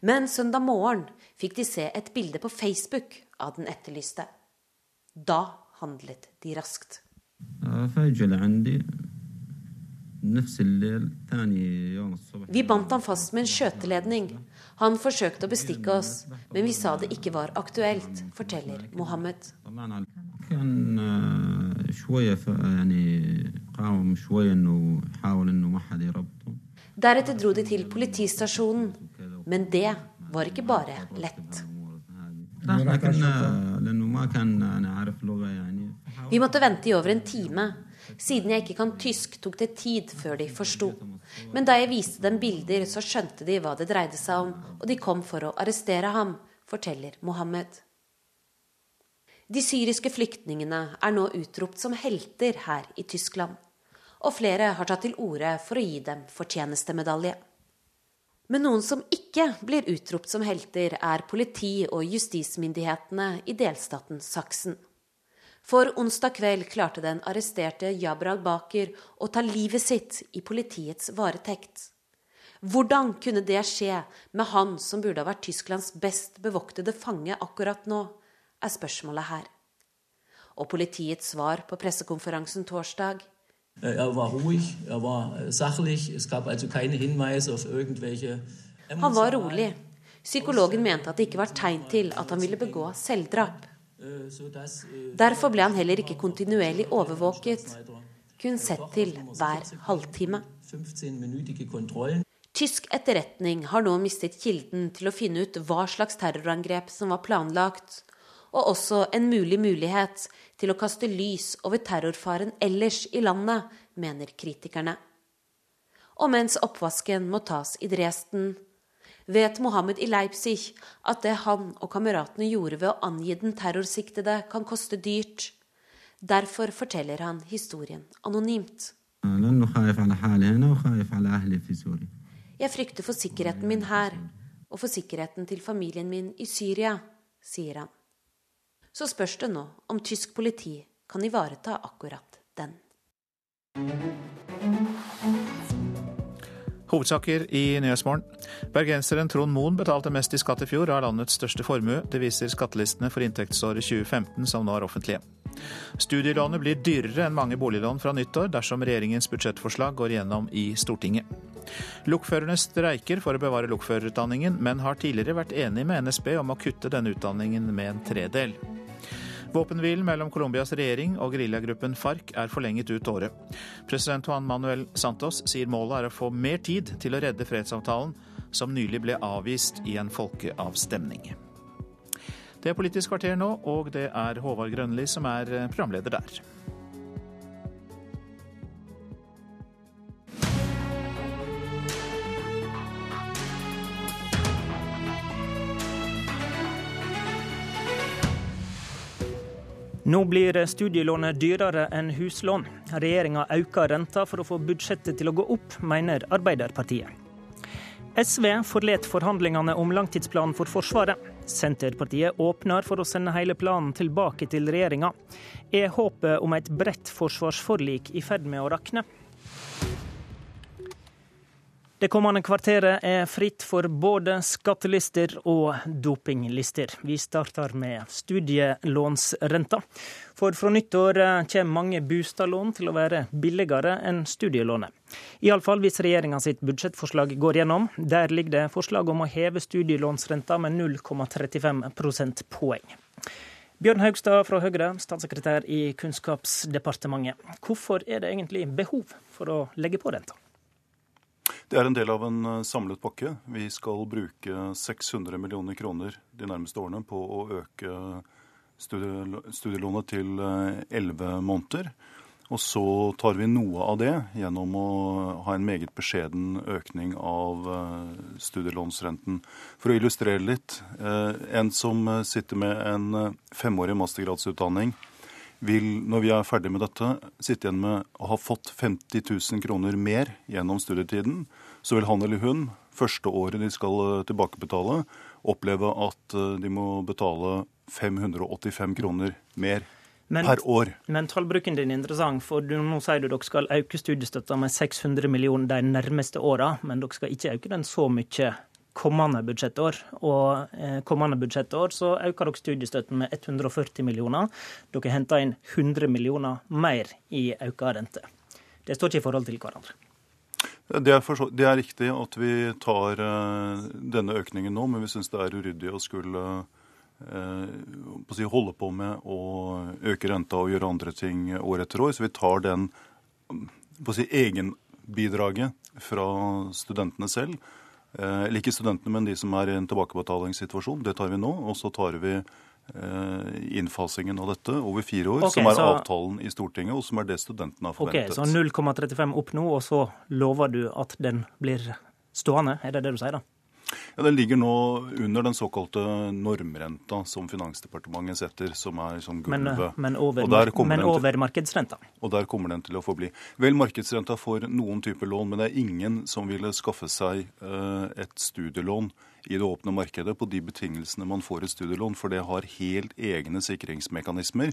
Men søndag morgen fikk de se et bilde på Facebook av den etterlyste. Da handlet de raskt. Vi bandt ham fast med en skjøteledning. Han forsøkte å bestikke oss, men vi sa det ikke var aktuelt, forteller Mohammed. Deretter dro de til politistasjonen, men det var ikke bare lett. Vi måtte vente i over en time. Siden jeg ikke kan tysk, tok det tid før de forsto. Men da jeg viste dem bilder, så skjønte de hva det dreide seg om, og de kom for å arrestere ham, forteller Mohammed. De syriske flyktningene er nå utropt som helter her i Tyskland. Og flere har tatt til orde for å gi dem fortjenestemedalje. Men noen som ikke blir utropt som helter, er politi- og justismyndighetene i delstaten Saksen. For onsdag kveld klarte den arresterte Jabral Baker å ta livet sitt i politiets varetekt. Hvordan kunne det skje med han som burde ha vært Tysklands best bevoktede fange akkurat nå, er spørsmålet her. Og politiets svar på pressekonferansen torsdag er war ruhig, er war äh, sachlich, es gab also keine Hinweise auf irgendwelche Han var rolig. Psykologen mente at det ikke var tegn til at han ville begå selvdrap. äh, Derfor ble han heller ikke kontinuerlig overvåket, kun sett til hver halvtime. Tysk etterretning har nå mistet kilden til å finne ut hva slags terrorangrep som var planlagt, og også en mulig mulighet til å kaste lys over terrorfaren ellers i landet, mener kritikerne. Og mens oppvasken må tas i Dresden, vet Mohammed i Leipzig at det han og kameratene gjorde ved å angi den terrorsiktede, kan koste dyrt. Derfor forteller han historien anonymt. Jeg frykter for sikkerheten min her, og for sikkerheten til familien min i Syria, sier han. Så spørs det nå om tysk politi kan ivareta akkurat den. Hovedsaker i Nyhetsmorgen. Bergenseren Trond Moen betalte mest i skatt i fjor av landets største formue. Det viser skattelistene for inntektsåret 2015 som nå er offentlige. Studielånet blir dyrere enn mange boliglån fra nyttår dersom regjeringens budsjettforslag går gjennom i Stortinget. Lokførerne streiker for å bevare lokførerutdanningen, men har tidligere vært enig med NSB om å kutte denne utdanningen med en tredel. Våpenhvilen mellom Colombias regjering og geriljagruppen FARC er forlenget ut året. President Juan Manuel Santos sier målet er å få mer tid til å redde fredsavtalen, som nylig ble avvist i en folkeavstemning. Det er Politisk kvarter nå, og det er Håvard Grønli som er programleder der. Nå blir studielånet dyrere enn huslån. Regjeringa øker renta for å få budsjettet til å gå opp, mener Arbeiderpartiet. SV forlot forhandlingene om langtidsplanen for Forsvaret. Senterpartiet åpner for å sende hele planen tilbake til regjeringa. Er håpet om et bredt forsvarsforlik i ferd med å rakne? Det kommende kvarteret er fritt for både skattelister og dopinglister. Vi starter med studielånsrenta. For fra nyttår kommer mange bostadlån til å være billigere enn studielånet. Iallfall hvis regjeringa sitt budsjettforslag går gjennom. Der ligger det forslag om å heve studielånsrenta med 0,35 prosentpoeng. Bjørn Haugstad fra Høyre, statssekretær i Kunnskapsdepartementet. Hvorfor er det egentlig behov for å legge på renta? Det er en del av en samlet pakke. Vi skal bruke 600 millioner kroner de nærmeste årene på å øke studielånet til 11 måneder. Og så tar vi noe av det gjennom å ha en meget beskjeden økning av studielånsrenten. For å illustrere litt. En som sitter med en femårig mastergradsutdanning, vil, når vi er ferdig med dette, sitte igjen med å ha fått 50 000 kroner mer gjennom studietiden. Så vil han eller hun, første året de skal tilbakebetale, oppleve at de må betale 585 kroner mer men, per år. Men tallbruken din er interessant, for du, nå sier du dere skal øke studiestøtta med 600 millioner de nærmeste åra, men dere skal ikke øke den så mye kommende budsjettår. Og eh, kommende budsjettår så øker dere studiestøtten med 140 millioner. Dere henter inn 100 millioner mer i økt rente. Det står ikke i forhold til hverandre. Det er, for, det er riktig at vi tar uh, denne økningen nå, men vi syns det er uryddig å skulle på si, holde på med å øke renta og gjøre andre ting år etter år. Så vi tar den på si, egenbidraget fra studentene selv Eh, eller ikke studentene, men de som er i en tilbakebetalingssituasjon. Det tar vi nå. Og så tar vi eh, innfasingen av dette over fire år, okay, som er så- avtalen i Stortinget, og som er det studentene har forventet. Ok. Så 0,35 opp nå, og så lover du at den blir stående? Er det det du sier, da? Ja, Den ligger nå under den såkalte normrenta som Finansdepartementet setter, som er som gulvet. men over, Og der kommer men den til- over markedsrenta? Og der kommer den til å forbli. Vel, markedsrenta for noen typer lån, men det er ingen som ville skaffe seg eh, et studielån i det åpne markedet på de betingelsene man får et studielån, for det har helt egne sikringsmekanismer.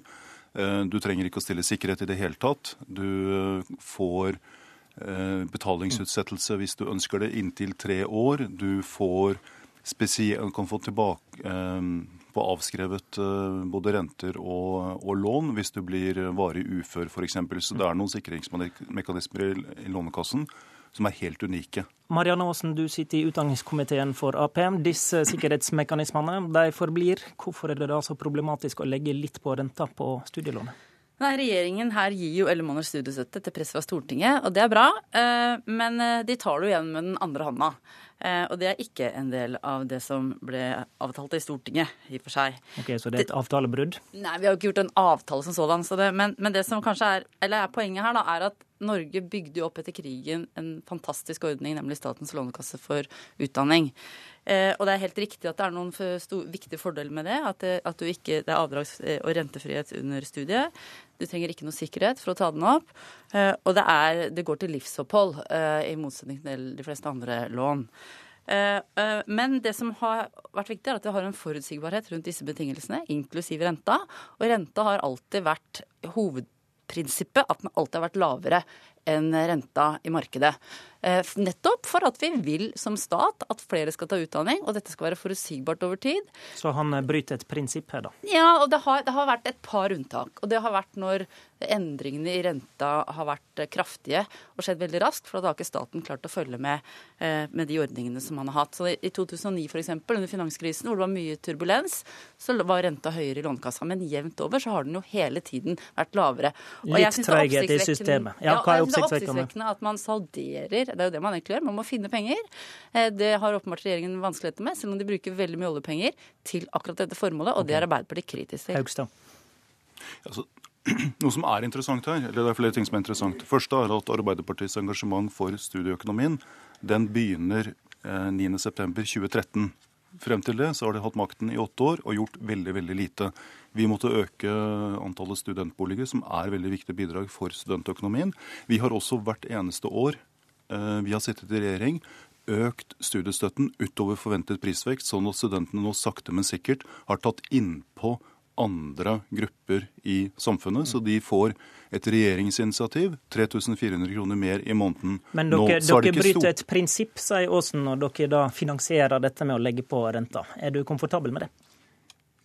Eh, du trenger ikke å stille sikkerhet i det hele tatt. Du eh, får eh, betalingsutsettelse hvis du ønsker det, inntil tre år. Du får kan få tilbake eh, på avskrevet eh, både renter og, og lån hvis du blir varig ufør f.eks. Så det er noen sikringsmekanismer i, i Lånekassen som er helt unike. Marianne Aasen, du sitter i utdanningskomiteen for Ap. Disse sikkerhetsmekanismene de forblir. Hvorfor er det da så problematisk å legge litt på renta på studielånet? Nei, Regjeringen her gir jo elleve måneders studiestøtte til press fra Stortinget, og det er bra. eh, Men eh, de tar det jo igjen med den andre hånda. Eh, Og det er ikke en del av det som ble avtalt i Stortinget, i og for seg. Ok, Så det er et avtalebrudd? Nei, vi har jo ikke gjort en avtale som sådan. Så det, men, men det som kanskje er, eller er poenget her, da, er at Norge bygde jo opp etter krigen en fantastisk ordning, nemlig Statens lånekasse for utdanning. Eh, og det er helt riktig at det er noen for viktige fordeler med det. At, det, at du ikke, det er avdrags- og rentefrihet under studiet. Du trenger ikke noe sikkerhet for å ta den opp. Eh, og det, er, det går til livsopphold, eh, i motsetning til de fleste andre lån. Eh, Men det som har vært viktig, er at vi har en forutsigbarhet rundt disse betingelsene, inklusiv renta. Og renta har alltid vært hovedprinsippet, at den alltid har vært lavere enn renta i markedet. Eh, Nettopp for at vi vil som stat at flere skal ta utdanning, og dette skal være forutsigbart over tid. Så han eh, bryter et prinsipp her, da? Ja, og det har, det har vært et par unntak. Og det har vært når endringene i renta har vært eh, kraftige og skjedd veldig raskt, for da har ikke staten klart å følge med, med de ordningene som han har hatt. Så I 2009 f.eks., under finanskrisen, hvor det var mye turbulens, så var renta høyere i Lånekassa. Men jevnt over så har den jo hele tiden vært lavere. Og Litt treghet i systemet. Ja, hva er oppsiktsvekkende? at man salderer. Det er jo det man egentlig gjør. Man må finne penger. Eh, Det har åpenbart regjeringen vanskeligheter med, selv om de bruker veldig mye oljepenger til akkurat dette formålet, og det er Arbeiderpartiet kritisk til. Haugstad. Altså, <clears throat> noe som er interessant her, eller det er flere ting som er interessant. Først første er at Arbeiderpartiets engasjement for studieøkonomien den begynner eh, 9.9.2013. Frem til det så har de hatt makten i åtte år og gjort veldig veldig lite. Vi måtte øke antallet studentboliger, som er veldig viktig bidrag for studentøkonomien. Vi har også hvert eneste år eh, vi har sittet i regjering, økt studiestøtten utover forventet prisvekst, sånn at studentene nå sakte, men sikkert har tatt innpå andre grupper i samfunnet. Så de får et regjeringsinitiativ, 3400 kroner mer i måneden. Men Nå dere, er det dere bryter stort- et prinsipp, sier Aasen, når dere da finansierer dette med å legge på renta. Er du komfortabel med det?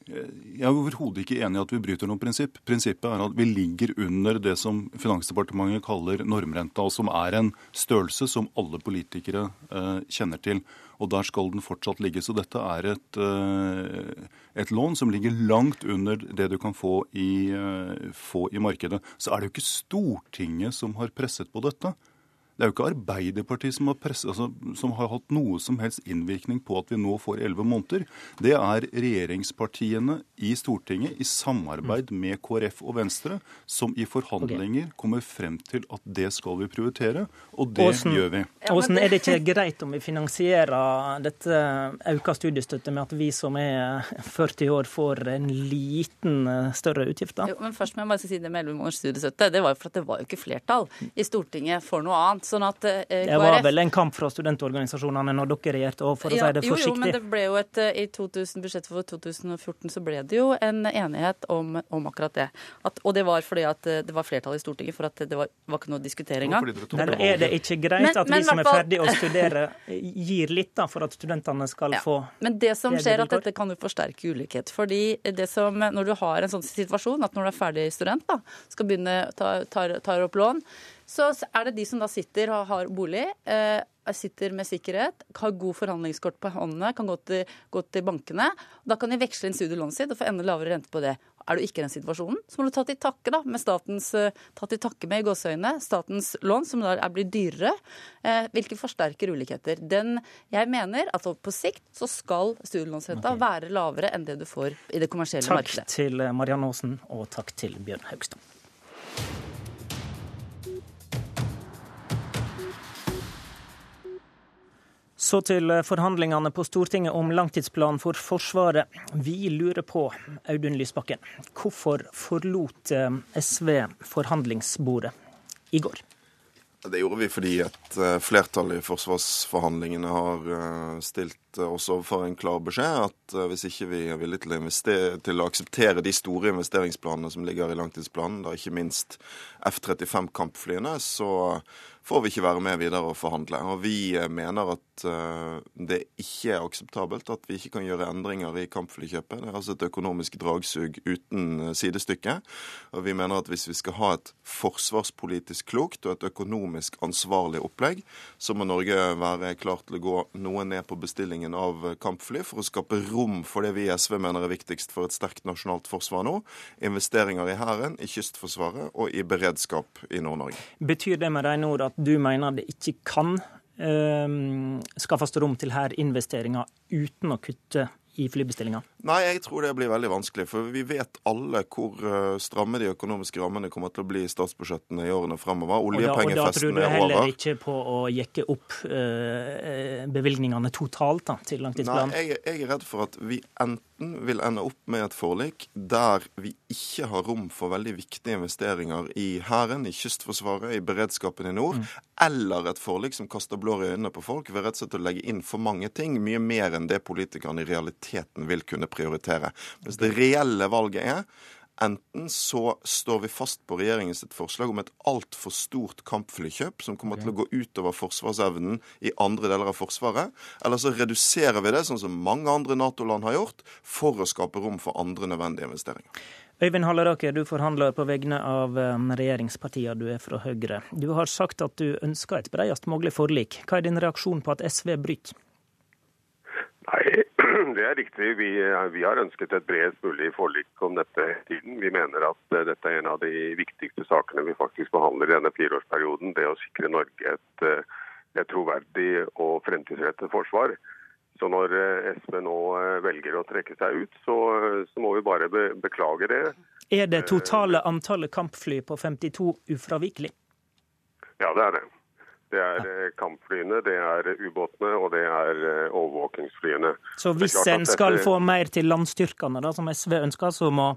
Jeg er overhodet ikke enig i at vi bryter noe prinsipp. Prinsippet er at vi ligger under det som Finansdepartementet kaller normrenta, som er en størrelse som alle politikere eh, kjenner til. Og der skal den fortsatt ligge. Så dette er et, eh, et lån som ligger langt under det du kan få i, eh, få i markedet. Så er det jo ikke Stortinget som har presset på dette. Det er jo ikke Arbeiderpartiet som har, presset, altså, som har hatt noe som helst innvirkning på at vi nå får elleve måneder. Det er regjeringspartiene i Stortinget i samarbeid med KrF og Venstre som i forhandlinger kommer frem til at det skal vi prioritere, og det Åsen, gjør vi. Åsen, er det ikke <laughs> greit om vi finansierer dette øka studiestøtte med at vi som er 40 år, får en liten eh, større utgift? da? Jo, men først må jeg bare si det med 11 måneders studiestøtte. Det var jo for at det var jo ikke flertall i Stortinget for noe annet. Sånn at eh, Det var vel en kamp fra studentorganisasjonene når dere regjerte, òg, for å Ja, si det Jo, jo, men det ble jo et, eh, I 2000, budsjettet for 2014 så ble det jo en enighet om, om akkurat det. At, og det var fordi at eh, det var flertall i Stortinget for at det var, var ikke noe å diskutere engang. Men er det ikke greit Men- at men vi som er ferdige ferdig å studere, gir litt da, for at studentene skal få Men det som skjer, at dette kan jo forsterke ulikhet. Fordi det som, når du har en sånn situasjon, at når du er ferdig student, da, skal begynne ta, tar, tar opp lån, så er det de som da sitter og har bolig, eh, sitter med sikkerhet, har god forhandlingskort på håndene, kan gå til, gå til bankene. Da kan de veksle inn studielånet sitt og få enda lavere rente på det. Er du ikke i den situasjonen, så må du ta til takke da, med statens eh, ta til takke med i gåseøynene, statens lån, som da blir dyrere, eh, hvilket forsterker ulikheter. Den, jeg mener at på sikt så skal studielånsrenta okay. være lavere enn det du får i det kommersielle takk markedet. Takk til Marianne Aasen, og takk til Bjørn Haugstad. Så til forhandlingene på Stortinget om langtidsplanen for Forsvaret. Vi lurer på, Audun Lysbakken, hvorfor forlot eh, SV forhandlingsbordet i går? Det gjorde vi fordi et eh, flertall i forsvarsforhandlingene har eh, stilt oss overfor en klar beskjed at hvis ikke vi er villige til å, til å akseptere de store investeringsplanene som ligger i langtidsplanen, da ikke minst F-35-kampflyene, så får vi ikke være med videre og forhandle. Og vi eh, mener at eh, det ikke er akseptabelt at vi ikke kan gjøre endringer i kampflykjøpet. Det er altså et økonomisk dragsug uten eh, sidestykke. Og vi mener at hvis vi skal ha et forsvarspolitisk klokt og et økonomisk ansvarlig opplegg, så må Norge være klar til å gå noe ned på bestillingen av kampfly for å skape rom for det vi i SV mener er viktigst for et sterkt nasjonalt forsvar nå. Investeringer i Hæren, i Kystforsvaret og i beredskap i Nord-Norge. Betyr det med rene ord at at du mener det ikke kan um, skaffes rom til her investeringer uten å kutte i flybestillinger? Nei, jeg tror det blir veldig vanskelig. For vi vet alle hvor eh, stramme de økonomiske rammene kommer til å bli i statsbudsjettene i årene fremover. Oljepengefesten er over. Og da tror du heller ikke på å jekke opp uh, bevilgningene totalt da, til langtidsplanen? Nei, jeg, jeg er redd for at vi enten vil ende opp med et forlik der vi ikke har rom for veldig viktige investeringer i Hæren, i Kystforsvaret, i beredskapen i nord, mm. eller et forlik som kaster blår i øynene på folk ved rett og slett å legge inn for mange ting, mye mer enn det politikerne i realiteten vil kunne prioritere. Mens det reelle valget er Enten så står vi fast på regjeringens forslag om et altfor stort kampflykjøp, som kommer til å gå utover forsvarsevnen i andre deler av Forsvaret, eller så reduserer vi det, sånn som mange andre Nato-land har gjort, for å skape rom for andre nødvendige investeringer. Øyvind Halleraker, du forhandler på vegne av um, regjeringspartiene, du er fra Høyre. Du har sagt at du ønsker et bredest mulig forlik. Hva er din reaksjon på at SV bryter? Nei, det er riktig. Vi, vi har ønsket et bredest mulig forlik om dette tiden. Vi mener at eh, dette er en av de viktigste sakene vi faktisk behandler i denne fireårsperioden. Det å sikre Norge et, eh, et troverdig og fremtidsrettet forsvar. Så når eh, SV nå velger å trekke seg ut, så, så må vi bare be, beklage det. Er det totale antallet kampfly på 52 ufravikelig? Ja, det er det. Det er. Eh, kampflyene, det er ubåtene og det er eh, overvåkingsflyene. Så hvis en skal få mer til landstyrkene, da, som SV ønsker, så må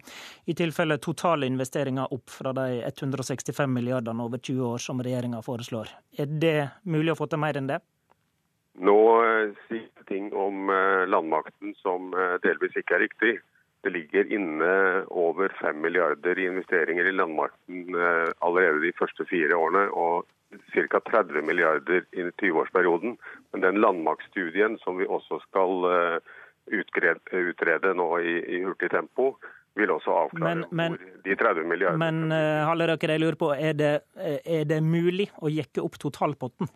i tilfelle totale investeringer opp fra de 165 milliardene over 20 år som regjeringa foreslår. Er det mulig å få til mer enn det? Nå eh, sier ting om landmakten som delvis ikke er riktig. Det ligger inne over 5 milliarder i investeringer i landmakten allerede de første fire årene. og ca. 30 milliarder i 20-årsperioden. Men den landmaktstudien som vi også skal eh, utrede, utrede nå i, i hurtig tempo, vil også avklare men, men, de 30 milliardene. Men uh, Halleraker, jeg lurer på, er det, er det mulig å jekke opp totalpotten?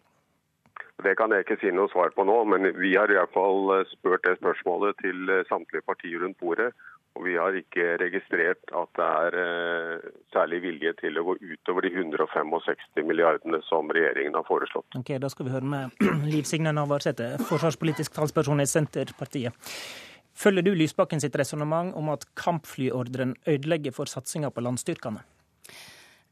Det kan jeg ikke si noe svar på nå, men vi har i hvert fall eh, spurt det spørsmålet til samtlige partier rundt bordet. Og vi har ikke registrert at det er eh, særlig vilje til å gå utover de 165 milliardene som regjeringen har foreslått. Ok, Da skal vi høre med <clears throat> Liv Signe Navarsete, forsvarspolitisk talsperson i Senterpartiet. Følger du Lysbakken sitt resonnement om at kampflyordren ødelegger for satsinga på landstyrkene?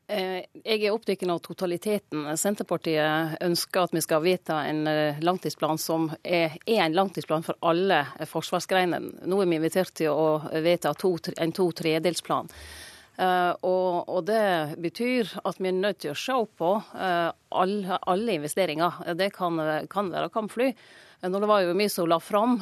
Eh, jeg er opptatt av totaliteten. Senterpartiet ønsker at vi skal vedta en eh, langtidsplan som er, en langtidsplan for alle forsvarsgreinene. Nå er vi invitert til å vedta to, en to-tredelsplan. Uh, og, og, det betyr at vi er nødt til å se på alle, alle, investeringer. Det kan, kan, være kampfly. Når det var jo vi som la fram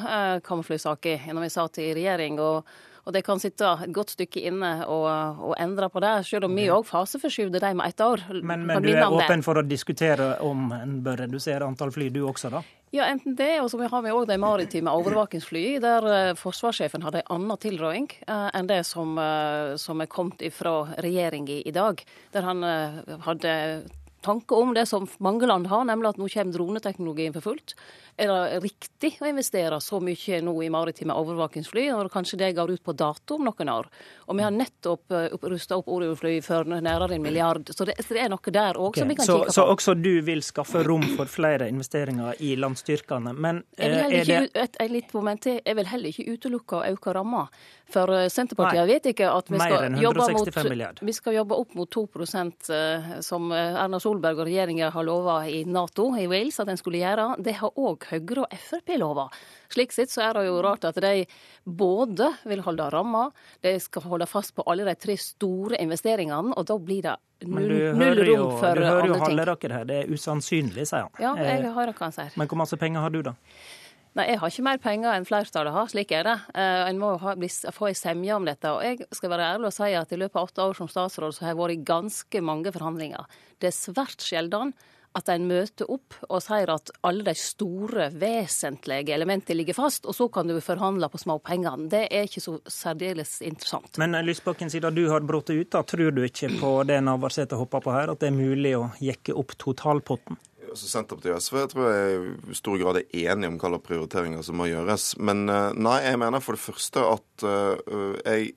kampflysaker når vi satt i regjering. og og det kan sitte et godt stykke inne og, og endre på det, selv om vi òg faseforskyver dem med ett år. Men, men du er åpen for å diskutere om en bør redusere antall fly, du også, da? Ja, enten det, og så har vi òg de maritime overvåkingsflyene, der uh, forsvarssjefen hadde en annen tilråding uh, enn det som, uh, som er kommet fra regjeringa i dag. Der han hadde tanke om det som mange land har, nemlig at nå kommer droneteknologien for fullt. Er det riktig å investere så mye nå i maritime overvåkingsfly, når kanskje det går ut på dato om noen år? Og vi har nettopp uh, rusta opp Orion-fly for nærmere en milliard, så det, så det er noe der òg okay. som vi kan så, kikke på. Så også du vil skaffe rom for flere investeringer i landstyrkene, men jeg vil er det et, et, litt moment til. Jeg vil heller ikke utelukke å øke ramma. For Senterpartiet Nei, vet ikke at vi skal, jobbe mot, vi skal jobbe opp mot 2% som Erna Solberg og regjeringa har lova i Nato, i Wales, at en skulle gjøre. Det har òg Høyre og Frp lova. Slik sett så er det jo rart at de både vil holde ramma, de skal holde fast på alle de tre store investeringene, og da blir det rom for andre ting. Du hører jo Halleraker her, det er usannsynlig, sier han. Ja, jeg hører hva han sier. Men hvor masse penger har du, da? Nei, jeg har ikke mer penger enn flertallet har, slik er det. Uh, en må ha, bli, få ei semje om dette. Og jeg skal være ærlig og si at i løpet av åtte år som statsråd så har jeg vært i ganske mange forhandlinger. Det er svært sjelden at en møter opp og sier at alle de store, vesentlige elementene ligger fast, og så kan du forhandle på småpengene. Det er ikke så særdeles interessant. Men eh, Lysbakken, siden du har brutt ut, da, tror du ikke på det Navarsete hopper på her, at det er mulig å jekke opp totalpotten? Altså Senterpartiet og SV jeg tror jeg i stor grad er enige om hvilke prioriteringer som må gjøres. Men eh, nei, jeg mener for det første at uh, jeg,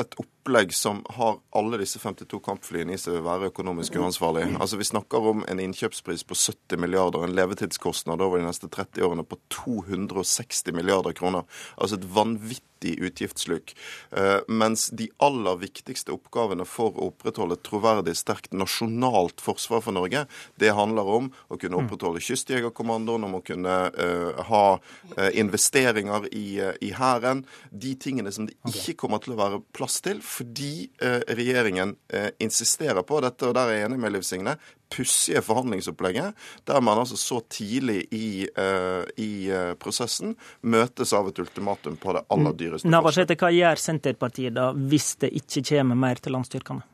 et opplegg som har alle disse 52 kampflyene i seg, vil være økonomisk uansvarlig. Altså Vi snakker om en innkjøpspris på 70 milliarder, en levetidskostnad over de neste 30 årene på 260 milliarder kroner. Altså et vanvittig utgiftssluk. Uh, mens de aller viktigste oppgavene for å opprettholde et troverdig, sterkt nasjonalt forsvar for Norge, det handler om å kunne mm. opprettholde Kystjegerkommandoen, om å kunne uh, ha uh, investeringer i, uh, i Hæren. De tingene som det ikke kommer til å være plass til, fordi regjeringen insisterer på dette, og der er jeg enig med Liv Signe, pussige forhandlingsopplegget, der man altså så tidlig i, uh, i uh, prosessen møtes av et ultimatum på det aller dyreste. Navarsete, hva gjør Senterpartiet da hvis det ikke kommer mer til landstyrkene?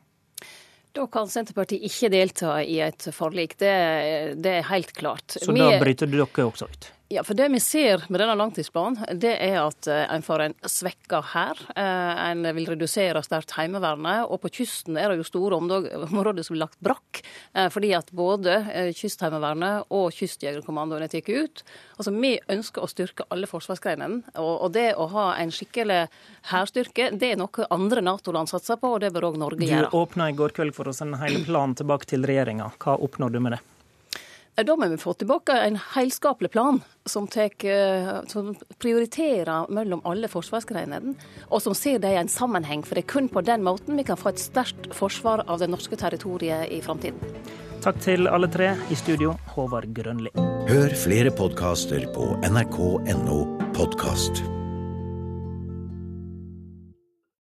Da kan Senterpartiet ikke delta i et forlik. Det, det er helt klart. Så da bryter dere også ut? Ja, for det vi ser med denne langtidsplanen, det er at eh, en får en svekka hær. Eh, en vil redusere sterkt Heimevernet. Og på kysten er det jo store <laughs> områder som blir lagt brakk. Eh, fordi at både Kystheimevernet og Kystjegerkommandoen er tatt ut. Altså, Vi ønsker å styrke alle forsvarsgreinene. Og det å ha en skikkelig hærstyrke, det er noe andre Nato-land satser på, og det bør òg Norge gjøre. Du åpna i går kveld for å sende hele planen tilbake til regjeringa. Hva oppnår du med det? Da må vi få tilbake en helskapelig plan som, tek, eh, som prioriterer mellom alle forsvarsgreinene, og som ser det i en sammenheng. For det er kun på den måten vi kan få et sterkt forsvar av det norske territoriet i framtiden. Takk til alle tre. I studio, Håvard Grønli. Hør flere podkaster på nrk.no podkast.